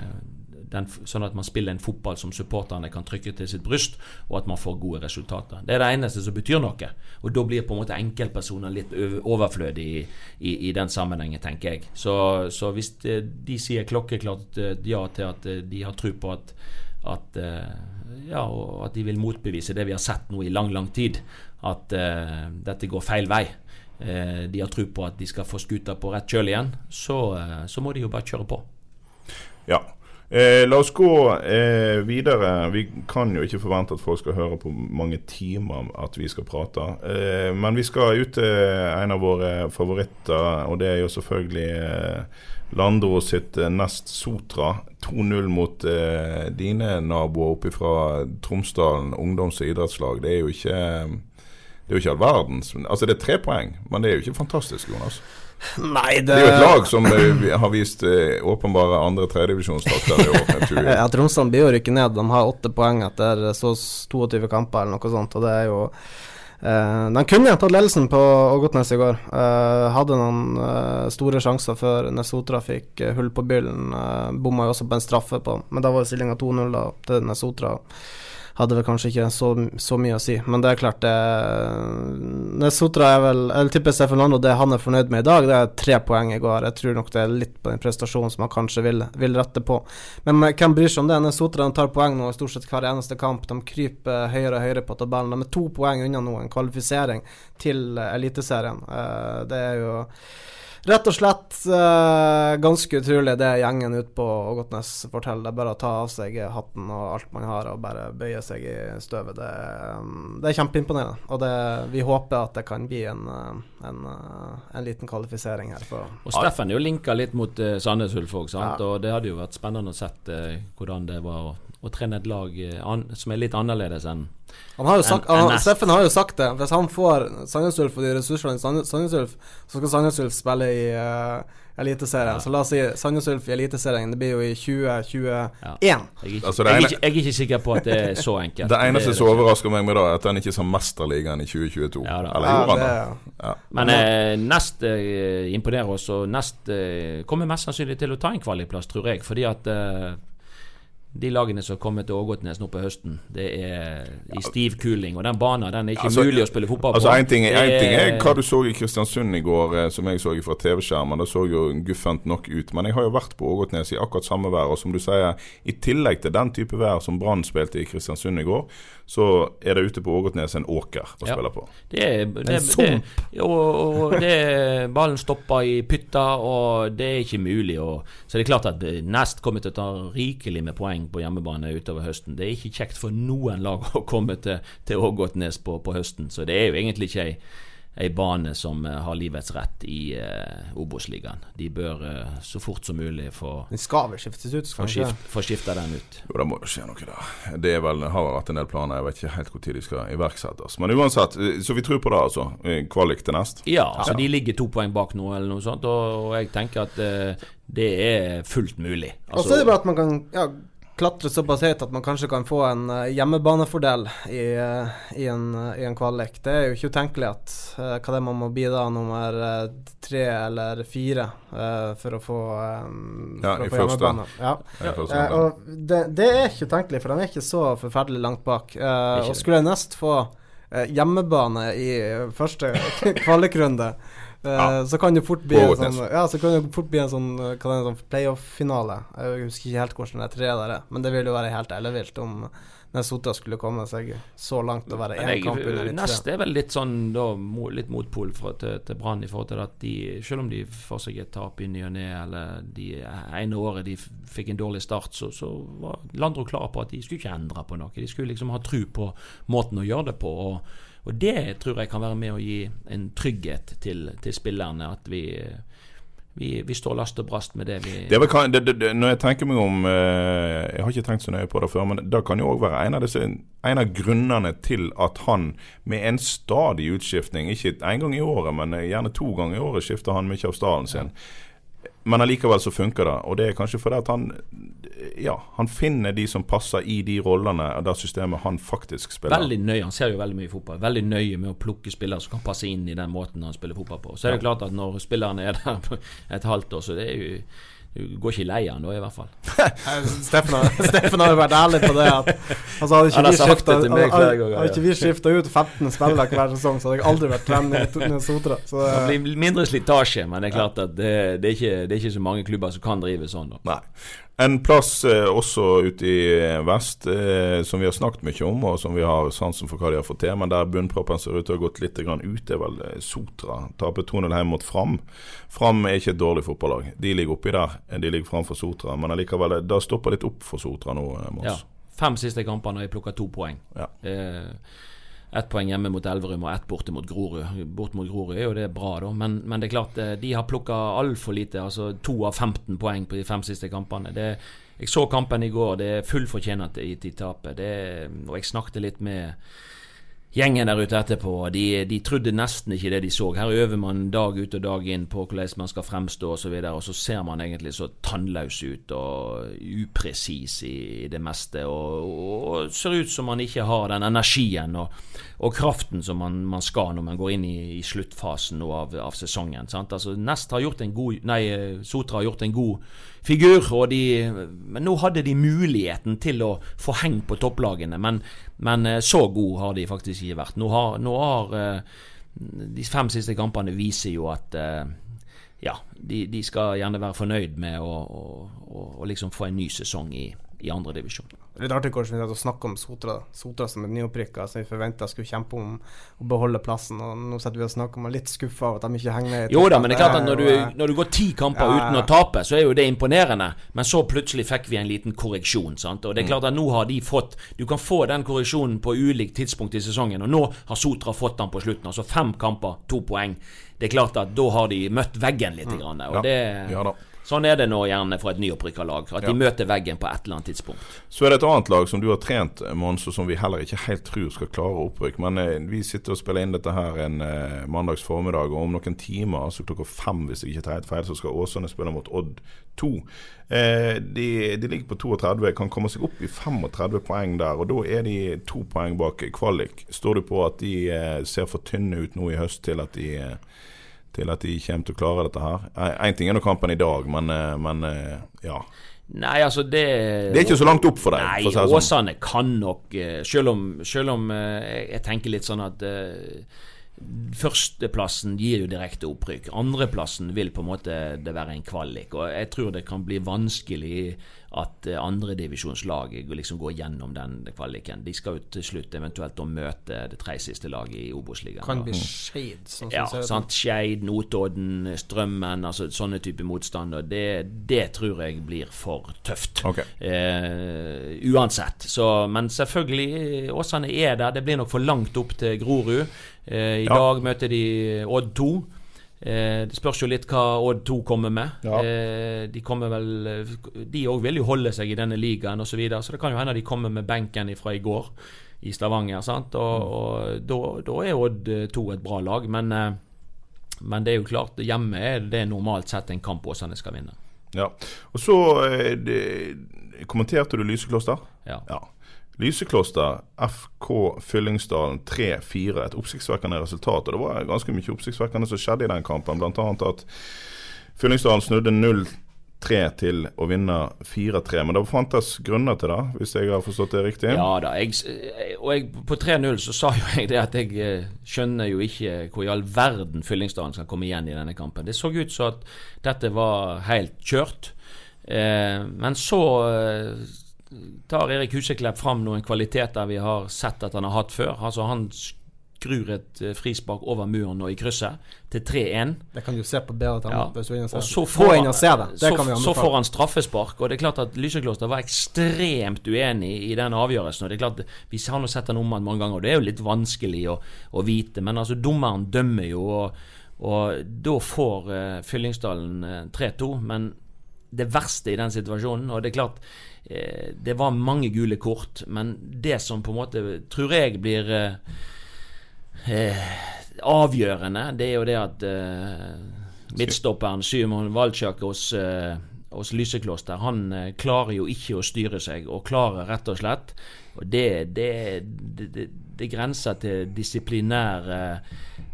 den, sånn at man spiller en fotball som supporterne kan trykke til sitt bryst, og at man får gode resultater. Det er det eneste som betyr noe. Og da blir på en måte enkeltpersoner litt overflødig i, i, i den sammenhengen, tenker jeg. Så, så hvis eh, de sier klokkeklart eh, ja til at eh, de har tro på at at, eh, ja, at de vil motbevise det vi har sett nå i lang, lang tid. At uh, dette går feil vei. Eh, de har tro på at de skal få skuta på rett kjøl igjen. Så, så må de jo bare kjøre på. Ja. Eh, la oss gå eh, videre. Vi kan jo ikke forvente at folk skal høre på mange timer at vi skal prate. Eh, men vi skal ut til en av våre favoritter, og det er jo selvfølgelig eh, Landro sitt eh, Nest Sotra. 2-0 mot eh, dine naboer oppe fra Tromsdalen ungdoms- og idrettslag. Det er jo ikke det ikke all verdens Altså det er tre poeng, men det er jo ikke fantastisk, Jonas. *laughs* Nei, Det er jo et lag som eh, har vist eh, åpenbare andre- og tredjedivisjonstakter i år. *laughs* Ja, Tromsdalen blir jo rykket ned. De har åtte poeng etter så 22 kamper eller noe sånt, og det er jo eh, De kunne tatt ledelsen på Ågotnes i går. Eh, hadde noen eh, store sjanser før Nesotra fikk eh, hull på byllen. Bomma jo også på en straffe på, men da var stillinga 2-0 til Nesotra. Hadde vel kanskje ikke så, så mye å si, men det er klart det Nesotra er vel Jeg tipper Steffen Lando det han er fornøyd med i dag, det er tre poeng i går. Jeg tror nok det er litt på den prestasjonen som han kanskje vil, vil rette på. Men hvem bryr seg om det? Nesotra tar poeng nå i stort sett hver eneste kamp. De kryper høyere og høyere på tabellen. De er to poeng unna nå, en kvalifisering til Eliteserien. Eh, det er jo Rett og slett uh, ganske utrolig det gjengen ute på Ågotnes forteller. Det er bare å ta av seg hatten og alt man har og bare bøye seg i støvet. Det, um, det er kjempeimponerende. Og det, vi håper at det kan bli en, eh, en, en liten kvalifisering her. Og Steffen er jo linka litt mot uh, Sandnes Ulf òg? Ja. og det hadde jo vært spennende å sett uh, hvordan det var å, å trene et lag eh, an, som er litt annerledes enn Han har jo sagt, En- en han. Steffen har jo sagt det. Hvis han får Sandnes Ulf og de ressursene i Sandnes Ulf, så skal Sandnes Ulf spille i uh, Eliteserien. Så la oss si Sandnes Ulf i Eliteserien. Det blir jo i 2021. Jeg er, ikke, Altså, det jeg, jeg er ikke sikker på at det er så enkelt. Det eneste som overrasker meg med da, er at han ikke sa Mesterligaen i 2022. Ja da. Eller gjorde han det, det? Ja. Men eh, Nest eh, imponerer oss, og Nest eh, kommer mest sannsynlig til å ta en kvalikplass, tror jeg. Fordi at eh, de lagene som kommer til Ågotnes nå på høsten, det er i stiv kuling. Og den banen den er ikke Altså, mulig å spille fotball Altså på. En ting, er- ting er er- hva du så i Kristiansund i går, eh, som jeg så fra TV-skjermen. Det så jo guffent nok ut. Men jeg har jo vært på Ågotnes i akkurat samme vær. Og som du sier, i tillegg til den type vær som Brann spilte i Kristiansund i går, så er det ute på Ågotnes en åker å Ja. spille på. Det er, det, En det, sump. og, og det, ballen stopper i pytta, og det er ikke mulig Og, Så det er klart at eh, Nest kommer til å ta rikelig med poeng på hjemmebane utover høsten. Det er ikke kjekt for noen lag *laughs* å komme til, til Ågotnes på, på høsten, så det er jo egentlig ikke ei ei bane som eh, har livets rett i eh, Obos-ligaen. De bør eh, så fort som mulig få, Den skal vel skiftes ut, skal den skift, få skifta den ut. Jo, det må jo skje noe der. Det er vel, har vært en del planer. Jeg vet ikke helt når de skal iverksettes. Men uansett, eh, så vi tror på det, altså. Eh, Kvalik til nest. Ja, altså de ligger to poeng bak nå, eller noe sånt, og, og jeg tenker at eh, det er fullt mulig. Og så er det bare at man kan ja, klatre såpass høyt at man kanskje kan få en eh, hjemmebanefordel i, eh, i, en, i en kvalik. Det er jo ikke utenkelig at eh, hva det er man må bli da, nummer tre eller fire for å få, eh, Ja, for å få hjemmebane. Ja. ja. og det, det er ikke utenkelig, for de er ikke så forferdelig langt bak. Og skulle jeg nest få hjemmebane i første *laughs* kvalikrunde, eh, Ja. så kan det fort bli en sånn, ja, så kan det fort bli en sånn, eh, sånn playoff-finale. Jeg husker ikke helt hvordan det tre der er, men det vil jo være helt ellevilt om når Sotra skulle komme seg så langt og være én kamp under Nest Neste er vel litt sånn da, litt motpol fra, til, til Brann i forhold til at de, selv om de får seg et tap i ny og ne, eller de ene året de fikk en dårlig start, så, så var Landro klar på at de skulle ikke endre på noe. De skulle liksom ha tru på måten å gjøre det på. og og det tror jeg kan være med å gi en trygghet til, til spillerne. At vi, vi, vi står last og brast med det vi Det vel, det, det, når jeg tenker meg om eh, Jeg har ikke tenkt så nøye på det før, men det kan jo òg være en av, disse, en av grunnene til at han med en stadig utskiftning, ikke én gang i året, men gjerne to ganger i året, skifter han mye av stallen sin. Men allikevel så funker det. Og det er kanskje fordi at han Ja, han finner de som passer i de rollene og det systemet han faktisk spiller. Veldig nøye, Han ser jo veldig mye fotball. Veldig nøye med å plukke spillere som kan passe inn i den måten han spiller fotball på. Så er det klart at når spillerne er der *laughs* et halvt år, så det er jo du går ikke lei han da, i hvert fall. Steffen har, Steffen har jo vært ærlig på det. At, altså, hadde ikke vi skiftet, det hadde ikke vi skifta ut 15 spillere hver sesong, så hadde jeg aldri vært trener i Sotra. Så det, blir mindre slitasje, men det er klart at det, det, er, ikke, det er ikke så mange klubber som kan drive sånn. da. Nei. En plass eh, også ute i eh, vest eh, som vi har snakket mye om, og som vi har sansen for hva de har fått til, men der bunnproppen ser ut til å ha gått litt grann ut, er vel eh, Sotra. Taper 2-0 hjemme mot Fram. Fram er ikke et dårlig fotballag. De ligger oppi der. De ligger framfor Sotra. Men allikevel, det- det stopper litt opp for Sotra nå, eh, Mons. Ja. Fem siste kamper har jeg plukker to poeng. Ja. Eh, ett poeng hjemme mot Elverum og ett borte mot Grorud. Bort mot Grorud er jo det bra, da, men, men det er klart eh, de har plukka altfor lite. Altså to av 15 poeng på de fem siste kampene. Det, jeg så kampen i går, det er full fortjent at de taper. Og jeg snakket litt med gjengen der ute etterpå. De, de trodde nesten ikke det de så. Her øver man dag ut og dag inn på hvordan man skal fremstå osv., og, og så ser man egentlig så tannløs ut og upresis i, det meste. Og, og ser ut som man ikke har den energien og, kraften som man, man skal når man går inn i, i sluttfasen av, av sesongen. Sant? Altså, Nest har gjort en god Nei, Sotra har gjort en god figur, de, men nå hadde de muligheten til å få heng på topplagene. Men, men eh, så god har de faktisk ikke vært. Nå har, nå har eh, De fem siste kampene viser jo at eh, ja, de, de skal gjerne være fornøyd med å, å, å, å liksom få en ny sesong i, i andredivisjon. Litt artig hvordan vi å snakke om Sotra Sotra som et nyopprykka som vi forventa skulle kjempe om å beholde plassen. Og nå sitter vi og snakker om er litt skuffa over at de ikke henger med. Jo da, men det er klart at når du, eh, når du går ti kamper Ja, uten å tape, så er jo det imponerende. Men så plutselig fikk vi en liten korreksjon. Sant? Mm. Og det er klart at nå har de fått Du kan få den korreksjonen på ulikt tidspunkt i sesongen, og nå har Sotra fått den på slutten. Altså fem kamper, to poeng. Det er klart at da har de møtt veggen litt. Grann, og Mm. Ja. det, Ja da. Sånn er det nå gjerne for et nyopprykka lag. At Ja. de møter veggen på et eller annet tidspunkt. Så er det et annet lag som du har trent, Mons, og som vi heller ikke helt tror skal klare opprykk. Men eh, vi sitter og spiller inn dette her en eh, mandags formiddag, og om noen timer, altså klokka fem hvis jeg ikke tar helt feil, så skal Åsane spille mot Odd 2. Eh, de, de ligger på 32, kan komme seg opp i 35 poeng der, og da er de to poeng bak kvalik. Står du på at de eh, ser for tynne ut nå i høst til at de eh, til at de kommer til å klare dette her. Én ting er nå kampen i dag, men, eh, men eh, ja. Nei, altså det Det er ikke så langt opp for deg. Nei, for sånn. Åsane kan nok eh, Selv om, selv om jeg- tenker litt sånn at Førsteplassen gir jo direkte opprykk. Andreplassen vil på en måte det være en kvalik. Og jeg tror det kan bli vanskelig at eh, andredivisjonslag liksom går gjennom den kvaliken. De skal jo til slutt eventuelt da møte det tredje siste laget i Obos-ligaen. Kan bli Skeid, sånn som Ja, sant. Skeid, Notodden, Strømmen, altså sånne type motstander. Det, det tror jeg blir for tøft. Okay. Eh, uansett. Så, men selvfølgelig, Åsane er der. Det blir nok for langt opp til Grorud. Eh, I Ja. dag møter de Odd 2. Eh, det spørs jo litt hva Odd 2 kommer med. Ja. Eh, de kommer vel De òg vil jo holde seg i denne ligaen osv., så, videre, så det kan jo hende de kommer med benken fra i går i Stavanger. sant? Og, og da, da er Odd 2 et bra lag, men, eh, men det er jo klart, hjemme er det normalt sett en kamp Åsane skal vinne. Ja. Og så eh, det, kommenterte du Lysekloster? Ja. Ja. Lysekloster, FK Fyllingsdalen 3-4. Et oppsiktsvekkende resultat. Og det var ganske mye oppsiktsvekkende som skjedde i den kampen. Bl.a. at Fyllingsdalen snudde 0-3 til å vinne 4-3. Men det fantes grunner til det, hvis jeg har forstått det riktig? Ja da. Jeg, og jeg, på 3-0 så sa jo *laughs* jeg det at jeg eh, skjønner jo ikke hvor i all verden Fyllingsdalen skal komme igjen i denne kampen. Det så ut som at dette var helt kjørt. Eh, men så eh, tar Erik Huseklepp fram noen kvaliteter vi har sett at han har hatt før. Altså Han skrur et eh, frispark over muren og i krysset til 3-1. Det kan du se på bedre Ja. hvis du er inne og ser så får, han, og det. Det så, så får han straffespark. Og det er klart at Lysekloster var ekstremt uenig i den avgjørelsen. Og det er klart, Vi har nå sett den om igjen mange ganger, og det er jo litt vanskelig å, å vite. Men altså, dommeren dømmer jo, og, og da får uh, Fyllingsdalen uh, 3-2. Men det verste i den situasjonen Og det er klart, eh, det var mange gule kort, men det som på en måte tror jeg blir eh, eh, avgjørende, det er jo det at eh, midtstopperen Simon Walczak hos, hos Lysekloster, han klarer jo ikke å styre seg, og klarer rett og slett og det, det, det, det, det grenser til disiplinære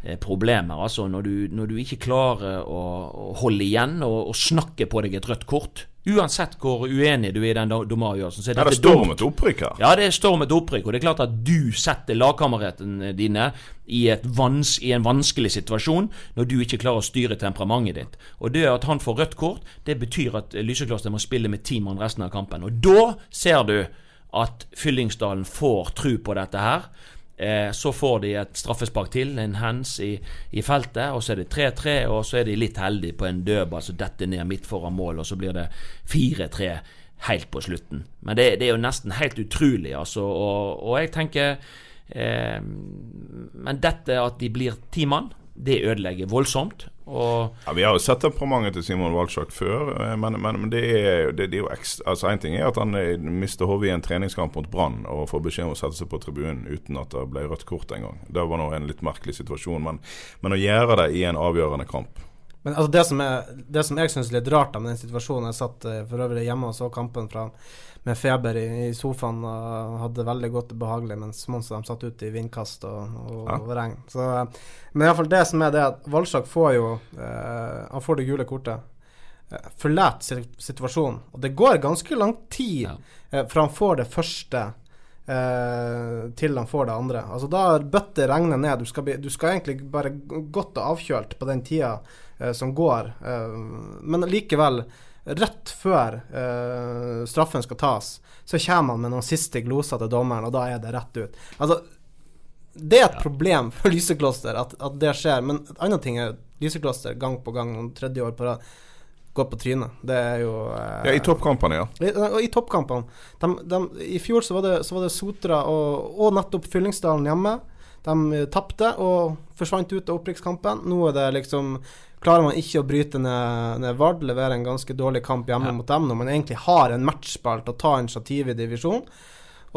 eh, problemer. Altså når du, når du ikke klarer å, å holde igjen og, og snakke på deg et rødt kort. Uansett hvor uenig du er i den dommeravgjørelsen. så er Ja, det dette står et opprykk her. Ja, det er stormet et opprykk, og det er klart at du setter lagkameratene dine i, vans, i en vanskelig situasjon når du ikke klarer å styre temperamentet ditt. Og det at han får rødt kort, det betyr at Lysekloster må spille med ti mann resten av kampen. Og da ser du at Fyllingsdalen får tru på dette her. Eh, så får de et straffespark til, en hands i, i feltet, og så er det 3-3, og så er de litt heldige på en dødball som detter ned midt foran mål, og så blir det 4-3 helt på slutten. Men det, det er jo nesten helt utrolig, altså. Og, og jeg tenker eh, Men dette at de blir ti mann, det ødelegger voldsomt. Og Ja, Vi har jo sett temperamentet til Simon Walczak før, eh, men, men, men det er det, det er jo ekstra, altså En ting er at han eh, mister hodet i en treningskamp mot Brann og får beskjed om å sette seg på tribunen uten at det ble rødt kort engang. Det var nå en litt merkelig situasjon, men, men å gjøre det i en avgjørende kamp Men altså det som, er, det som jeg syns er litt rart da, med den situasjonen Jeg satt eh, for øvrig hjemme og så kampen fra, med feber i, sofaen og hadde veldig godt og behagelig, mens Mons satt ute i vindkast og, og, Ja. og regn. Så, eh, men i hvert fall det som er det at Valsjak får jo eh, Han får det gule kortet. Eh, Forlater situasjonen. Og det går ganske lang tid Ja. eh, fra han får det første eh, til han får det andre. Altså Da bøtter regnet ned. Du skal, bli, du skal egentlig bare godt og avkjølt på den tida eh, som går. Men likevel, rett før uh, straffen skal tas, så kommer han med noen siste gloser til dommeren, og da er det rett ut. Altså det er et problem for Lysekloster at, at det skjer, men en annen ting er Lysekloster gang på gang, noen tredje år på rad, går på trynet. Det er jo eh, Ja, I toppkampene, ja. i, I toppkampene. De, de, I fjor så var det, så var det Sotra og, og nettopp Fyllingsdalen hjemme. De eh, tapte og forsvant ut av opprykkskampen. Nå er det liksom Klarer man ikke å bryte ned, ned Vard, levere en ganske dårlig kamp hjemme Ja. mot dem, når man egentlig har en matchball til å ta initiativ i divisjon.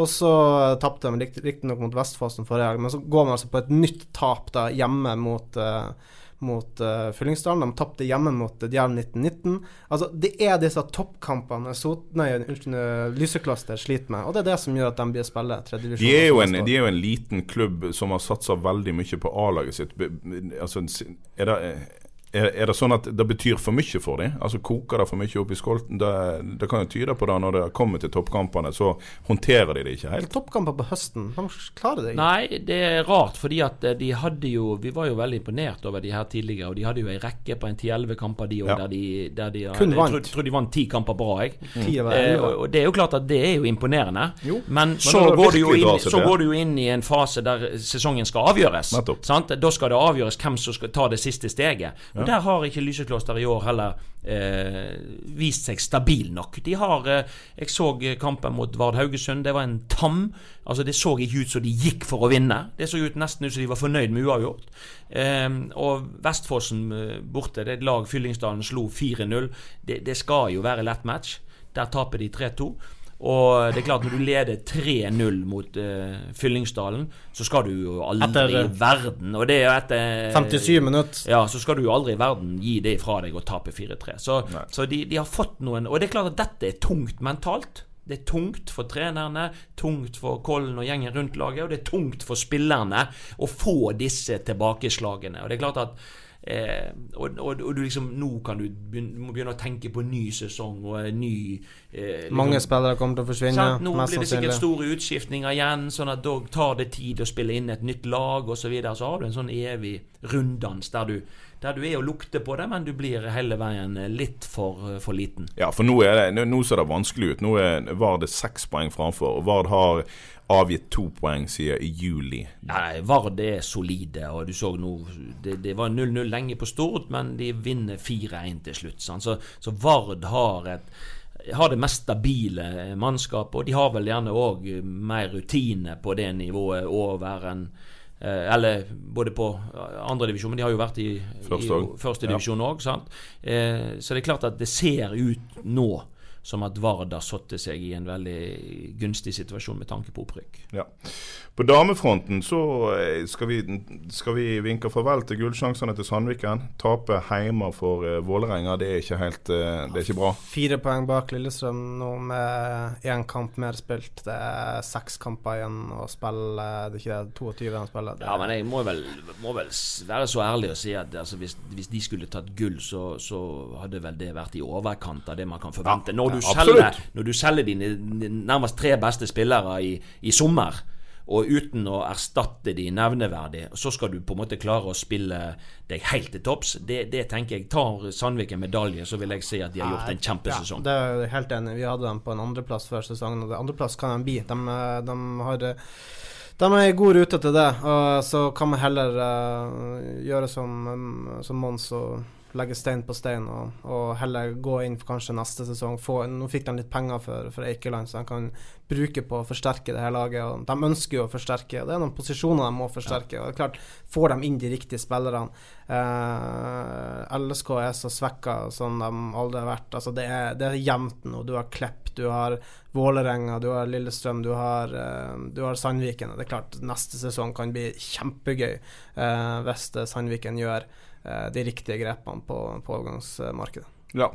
Og så eh, tapte de rikt- riktignok mot Vestfossen forrige helg, men så går man altså på et nytt tap da hjemme mot uh, mot uh, Fyllingsdalen. De tapte hjemme mot uh, Djerv 1919. Altså, det er disse toppkampene uh, Lysekloster sliter med, og det er det som gjør at de blir spille tredjedivisjon. De er, jo en, de er jo en liten klubb som har satsa veldig mye på A-laget sitt. Altså, er det, er, er det sånn at det betyr for mye for dem? Altså Koker det for mye opp i skolten? Det, det kan jo tyde på det når det kommer til toppkampene, så håndterer de det ikke helt. Toppkamper på høsten, de klarer det ikke. Nei, det er rart, fordi at eh, de hadde jo Vi var jo veldig imponert over de her tidligere, og de hadde jo ei rekke på en 10-11 kamper, de òg, Ja. der de, der de Kun jeg vant. Tror, tror de vant ti kamper på rad, jeg. Mm. Eh, og og det er jo klart at det er jo imponerende. Jo. Men så, det går, inn, så går du jo inn i en fase der sesongen skal avgjøres. Sant? Da skal det avgjøres hvem som skal ta det siste steget. Og Der har ikke Lysekloster i år heller eh, vist seg stabil nok. De har eh, Jeg så eh, kampen mot Vard Haugesund. Det var en tam. Altså Det så ikke ut som de gikk for å vinne. Det så ut nesten ut som de var fornøyd med uavgjort. Eh, og Vestfossen eh, borte, det er et lag Fyllingsdalen slo 4-0. Det, det skal jo være lett match. Der taper de 3-2. Og det er klart, når du leder 3-0 mot uh, Fyllingsdalen, så skal du jo aldri Etter, i eh, verden Og det er jo etter 57 minutter. ja, så skal du jo aldri i verden gi det fra deg og tape 4-3. Så, så de, de har fått noen Og det er klart at dette er tungt mentalt. Det er tungt for trenerne, tungt for Kollen og gjengen rundt laget, og det er tungt for spillerne å få disse tilbakeslagene. Og det er klart at Eh, og, og, og du liksom nå kan du begynne, må begynne å tenke på ny sesong og ny eh, liksom- Mange spillere kommer til å forsvinne, Sant? Nå mest blir det sikkert store utskiftninger igjen, sånn at da tar det tid å spille inn et nytt lag osv. Så, videre. så har du en sånn evig runddans der du, der du er og lukter på det, men du blir hele veien litt for, for liten. Ja, for nå, er det, nå, nå ser det vanskelig ut. Nå er Vard seks poeng framfor. og Vard har avgitt to poeng siden i juli. Nei, Vard er solide. og du så nå, Det, det var 0-0 lenge på Stord, men de vinner 4-1 til slutt. Sant? Så, så Vard har et har det mest stabile mannskapet, og de har vel gjerne òg mer rutine på det nivået over enn eh, eller både på andredivisjon, men de har jo vært i, i førstedivisjon òg. Ja. Eh, så det er klart at det ser ut nå som at Vard har satt seg i en veldig gunstig situasjon med tanke på opprykk. Ja. På damefronten så eh, skal vi, skal vi vinke farvel til gullsjansene til Sandviken. Tape hjemme for uh, Vålerenga, det er ikke helt uh, Det er ikke bra. Fire poeng bak Lillestrøm nå med én kamp mer spilt. Det er seks kamper igjen å spille. Det er ikke det 22 de spiller. Ja, men jeg må vel, må vel, være så ærlig å si at altså, hvis, hvis, de skulle tatt gull, så, så, hadde vel det vært i overkant av det man kan forvente. Ja, når, du selger, når du selger dine nærmest tre beste spillere i, i sommer og uten å erstatte de nevneverdig, så skal du på en måte klare å spille deg helt til topps. Det, det tenker jeg Tar Sandvik en medalje, så vil jeg si at de har gjort en kjempesesong. Ja, det er jeg helt enig Vi hadde dem på en andreplass før sesongen, og andreplass kan de bli. De, de har de er i god rute til det, og så kan man heller uh, gjøre som, som Mons og legge stein på stein og, og, heller gå inn for kanskje neste sesong. Få, nå fikk de litt penger for, for Eikeland, så de kan bruke på å forsterke det her laget. Og de ønsker jo å forsterke, det er noen posisjoner de må forsterke. Ja. og det er klart, Får de inn de riktige spillerne eh, LSK er så svekka som de aldri har vært. Altså Det er, det er jevnt nå. Du har Klepp, du har Vålerenga, du har Lillestrøm, du har, eh, du har Sandviken. Det er klart, neste sesong kan bli kjempegøy eh, hvis Sandviken gjør de riktige grepene på, på overgangsmarkedet. Ja,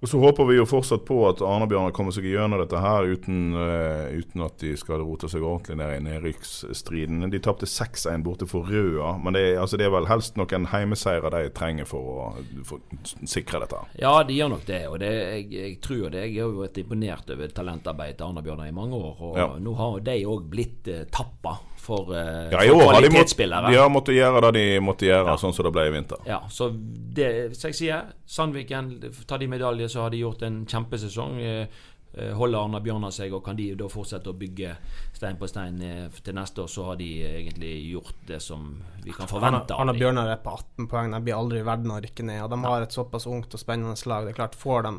og så håper vi jo fortsatt på at Arne-Bjørnar kommer seg gjennom dette her uten, uh, uten, at de skal rote seg ordentlig ned i nedrykksstriden. De tapte 6-1 borte for Røa, men det er, altså det er, vel helst noen heimeseiere de trenger for å, for sikre dette? Ja, de gjør nok det, og det, jeg, jeg, tror det. Jeg har jo vært imponert over talentarbeidet til Arne-Bjørnar i mange år, og ja. nå har de òg blitt uh, tappa for, uh, ja, år kvalitetsspillere. De, må, de har måttet gjøre det de måtte gjøre, ja. sånn som det ble i vinter. Ja, så det, som jeg sier, Sandviken, tar de medalje, så har de gjort en kjempesesong. Eh, eh, holder Arna Bjørnar seg, og kan de da fortsette å bygge stein på stein til neste år, så har de egentlig gjort det som vi kan forvente av Arna Bjørnar er på 18 poeng, de blir aldri i verden å rykke ned. Og de har et såpass ungt og spennende slag. Det er klart, får de,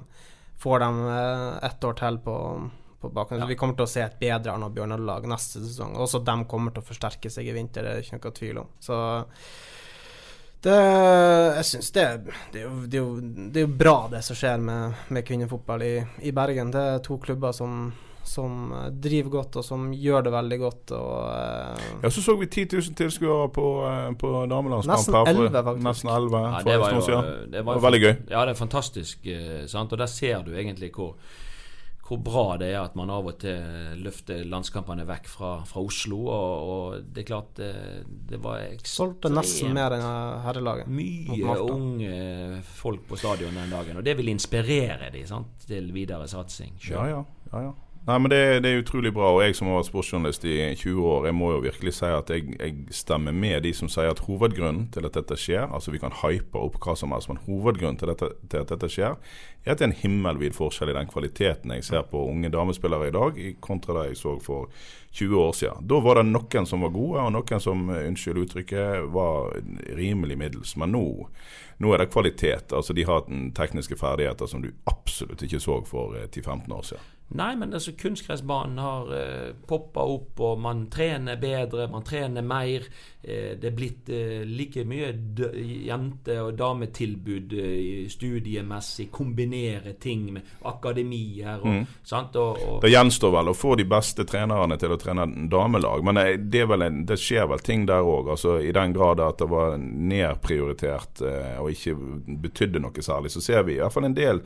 får de ett år til på på bakgrunn. Ja. Vi kommer til å se et bedre Arna Bjørnar-lag neste sesong. Også de kommer til å forsterke seg i vinter, det er ikke noe tvil om. Så det, jeg syns det, det, det, det, er jo bra, det som skjer med, med kvinnefotball i, i, Bergen. Det er to klubber som, som driver godt, og som gjør det veldig godt. Og, uh, ja, Så så vi 10 000 tilskuere på, uh, på damelandskamp. Nesten 11, faktisk. Nesten 11 ja, det var, jo, det var veldig gøy. Ja, det er fantastisk. Sant? Og der ser du egentlig hvor hvor bra det er at man av og til løfter landskampene vekk fra, fra Oslo. Og, og, det er klart det, det var ekstremt Solgte nesten mer enn herrelaget. Mye unge folk på stadion den dagen. Og det vil inspirere dem til videre satsing. Ja, ja, ja, ja. Nei, men det, det, er utrolig bra. Og jeg som har vært sportsjournalist i 20 år, jeg må jo virkelig si at jeg, jeg, stemmer med de som sier at hovedgrunnen til at dette skjer, altså vi kan hype opp hva som helst, men hovedgrunnen til, dette, til at dette skjer, er at det er en himmelvid forskjell i den kvaliteten jeg ser på unge damespillere i dag, kontra det jeg så for 20 år siden. Da var det noen som var gode, og noen som, unnskyld uttrykket, var rimelig middels. Men nå, nå er det kvalitet. Altså De har tekniske ferdigheter som du absolutt ikke så for 10-15 år siden. Nei, men altså kunstgressbanen har eh, poppa opp, og man trener bedre, man trener mer. Eh, det er blitt eh, like mye jente- og dametilbud eh, studiemessig. Kombinere ting med akademier og, mm. sant? Og, og det gjenstår vel å få de beste trenerne til å trene damelag, men eh, det, en, det skjer vel ting der òg. Altså, I den grad at det var nedprioritert eh, og ikke betydde noe særlig, så ser vi i hvert fall en del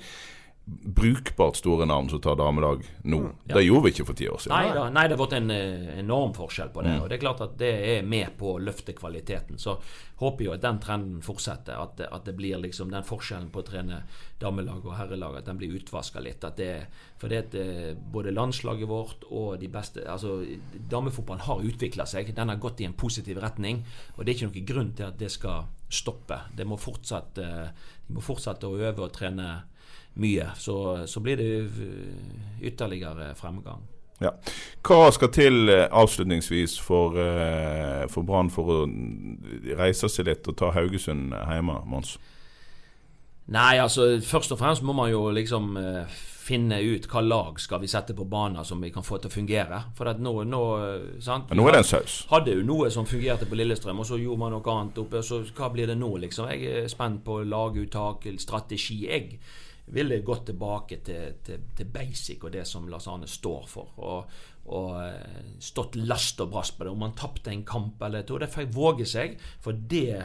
brukbart store navn som tar damelag nå. Ja. Det gjorde vi ikke for ti år siden. Nei, da, nei, det har vært en eh, enorm forskjell på det. Mm. Og det er klart at det er med på å løfte kvaliteten. Så håper jo at den trenden fortsetter. At, at det blir liksom den forskjellen på å trene damelag og herrelag, at den blir utvaska litt. At det, for det at eh, både landslaget vårt og de beste Altså, damefotballen har utvikla seg. Den har gått i en positiv retning. Og det er ikke noen grunn til at det skal stoppe. Det må fortsatt, eh, de må fortsette å øve og trene mye. Så, så blir det eh, ytterligere fremgang. Ja. Hva skal til eh, avslutningsvis for, eh, for Brann for å reise seg litt og ta Haugesund hjemme, Mons? Nei, altså først og fremst må man jo liksom finne ut hva lag skal vi sette på banen som vi kan få til å fungere. For at nå, nå sant? Men nå er det en saus. Hadde jo noe som fungerte på Lillestrøm, og så gjorde man noe annet oppe. Så hva blir det nå, liksom? Jeg er spent på laguttak, strategi. Jeg ville gått tilbake til, til, til basic og det som Lars Arne står for. Og, og eh, stått last og brast på det. Om man tapte en kamp eller to. Det får våge seg, for det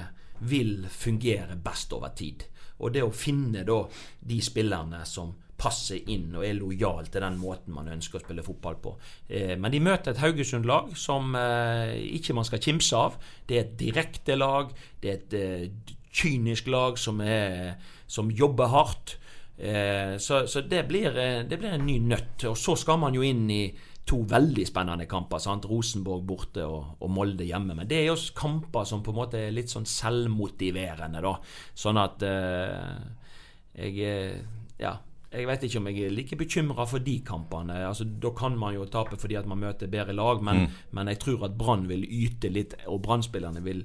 vil fungere best over tid. Og det å finne da de spillerne som passer inn og er lojal til den måten man ønsker å spille fotball på. Eh, men de møter et Haugesund-lag som eh, ikke man skal kimse av. Det er et direkte lag. Det er et kynisk lag som, er, som jobber hardt. Eh, så så det, blir, eh, det blir en ny nøtt. Og så skal man jo inn i to veldig spennende kamper. sant? Rosenborg borte og, og Molde hjemme. Men det er jo kamper som på en måte er litt sånn selvmotiverende, da. Sånn at eh, jeg eh, Ja. Jeg vet ikke om jeg er like bekymra for de kampene. Altså, Da kan man jo tape fordi at man møter bedre lag, men, Mm. men jeg tror at Brann vil yte litt, og Brann-spillerne vil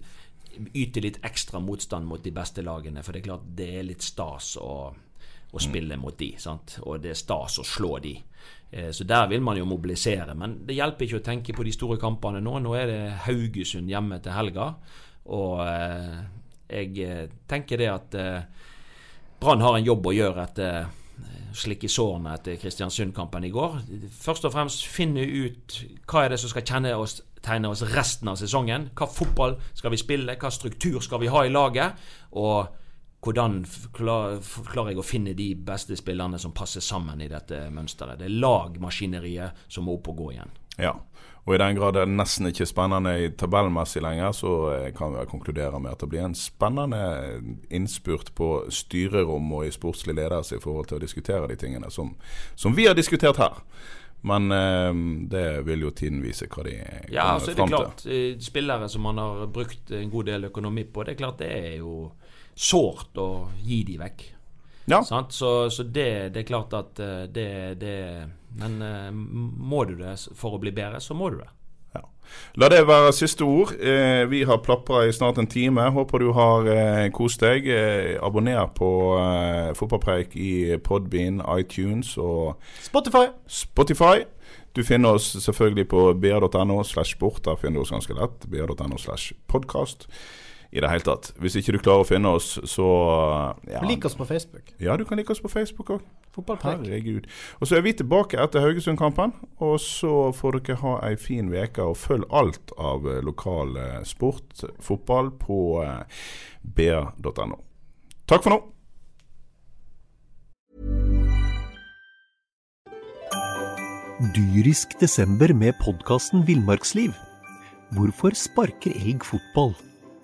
yte litt ekstra motstand mot de beste lagene. For det er klart det er litt stas å, å spille mot de, sant? og det er stas å slå de. Eh, Så der vil man jo mobilisere. Men det hjelper ikke å tenke på de store kampene nå. Nå er det Haugesund hjemme til helga. Og eh, jeg eh, tenker det at Brann har en jobb å gjøre etter slikke sårene etter Kristiansund-kampen i går. Først og fremst finne ut hva er det som skal kjenne oss, tegne oss resten av sesongen. Hva fotball skal vi spille, hva struktur skal vi ha i laget? Og hvordan klarer jeg å finne de beste spillerne som passer sammen i dette mønsteret? Det er lagmaskineriet som må opp og gå igjen. Ja. Og i den grad det nesten ikke er spennende i tabellmessig lenger, så eh, kan vi konkludere med at det blir en spennende innspurt på styrerom og i sportslig ledelse i forhold til å diskutere de tingene som, som vi har diskutert her. Men eh, det vil jo tiden vise hva de kommer Ja, kommer så er det klart eh, Spillere som man har brukt en god del økonomi på, det er klart det er jo sårt å gi de vekk. Ja. Sant? Så, så det, det er klart at eh, det, det Men eh, må du det for å bli bedre, så må du det. La det være siste ord. Eh, vi har plapra i snart en time. Håper du har kost deg. Abonner på Fotballpreik i Podbean, iTunes og Spotify. Spotify. Du finner oss selvfølgelig på br.no slash sport. Der finner du oss ganske lett. br.no slash podkast. I det hele tatt. Hvis ikke du klarer å finne oss, så ja. Lik oss på Facebook. Ja, du kan like oss på Facebook òg. Herregud. Og så er vi tilbake etter Haugesund-kampen. Og så får dere ha ei fin uke, og følg alt av eh, lokal eh, sport, fotball, på ba.no. Takk for nå. Dyrisk desember med podkasten Villmarksliv. Hvorfor sparker elg fotball?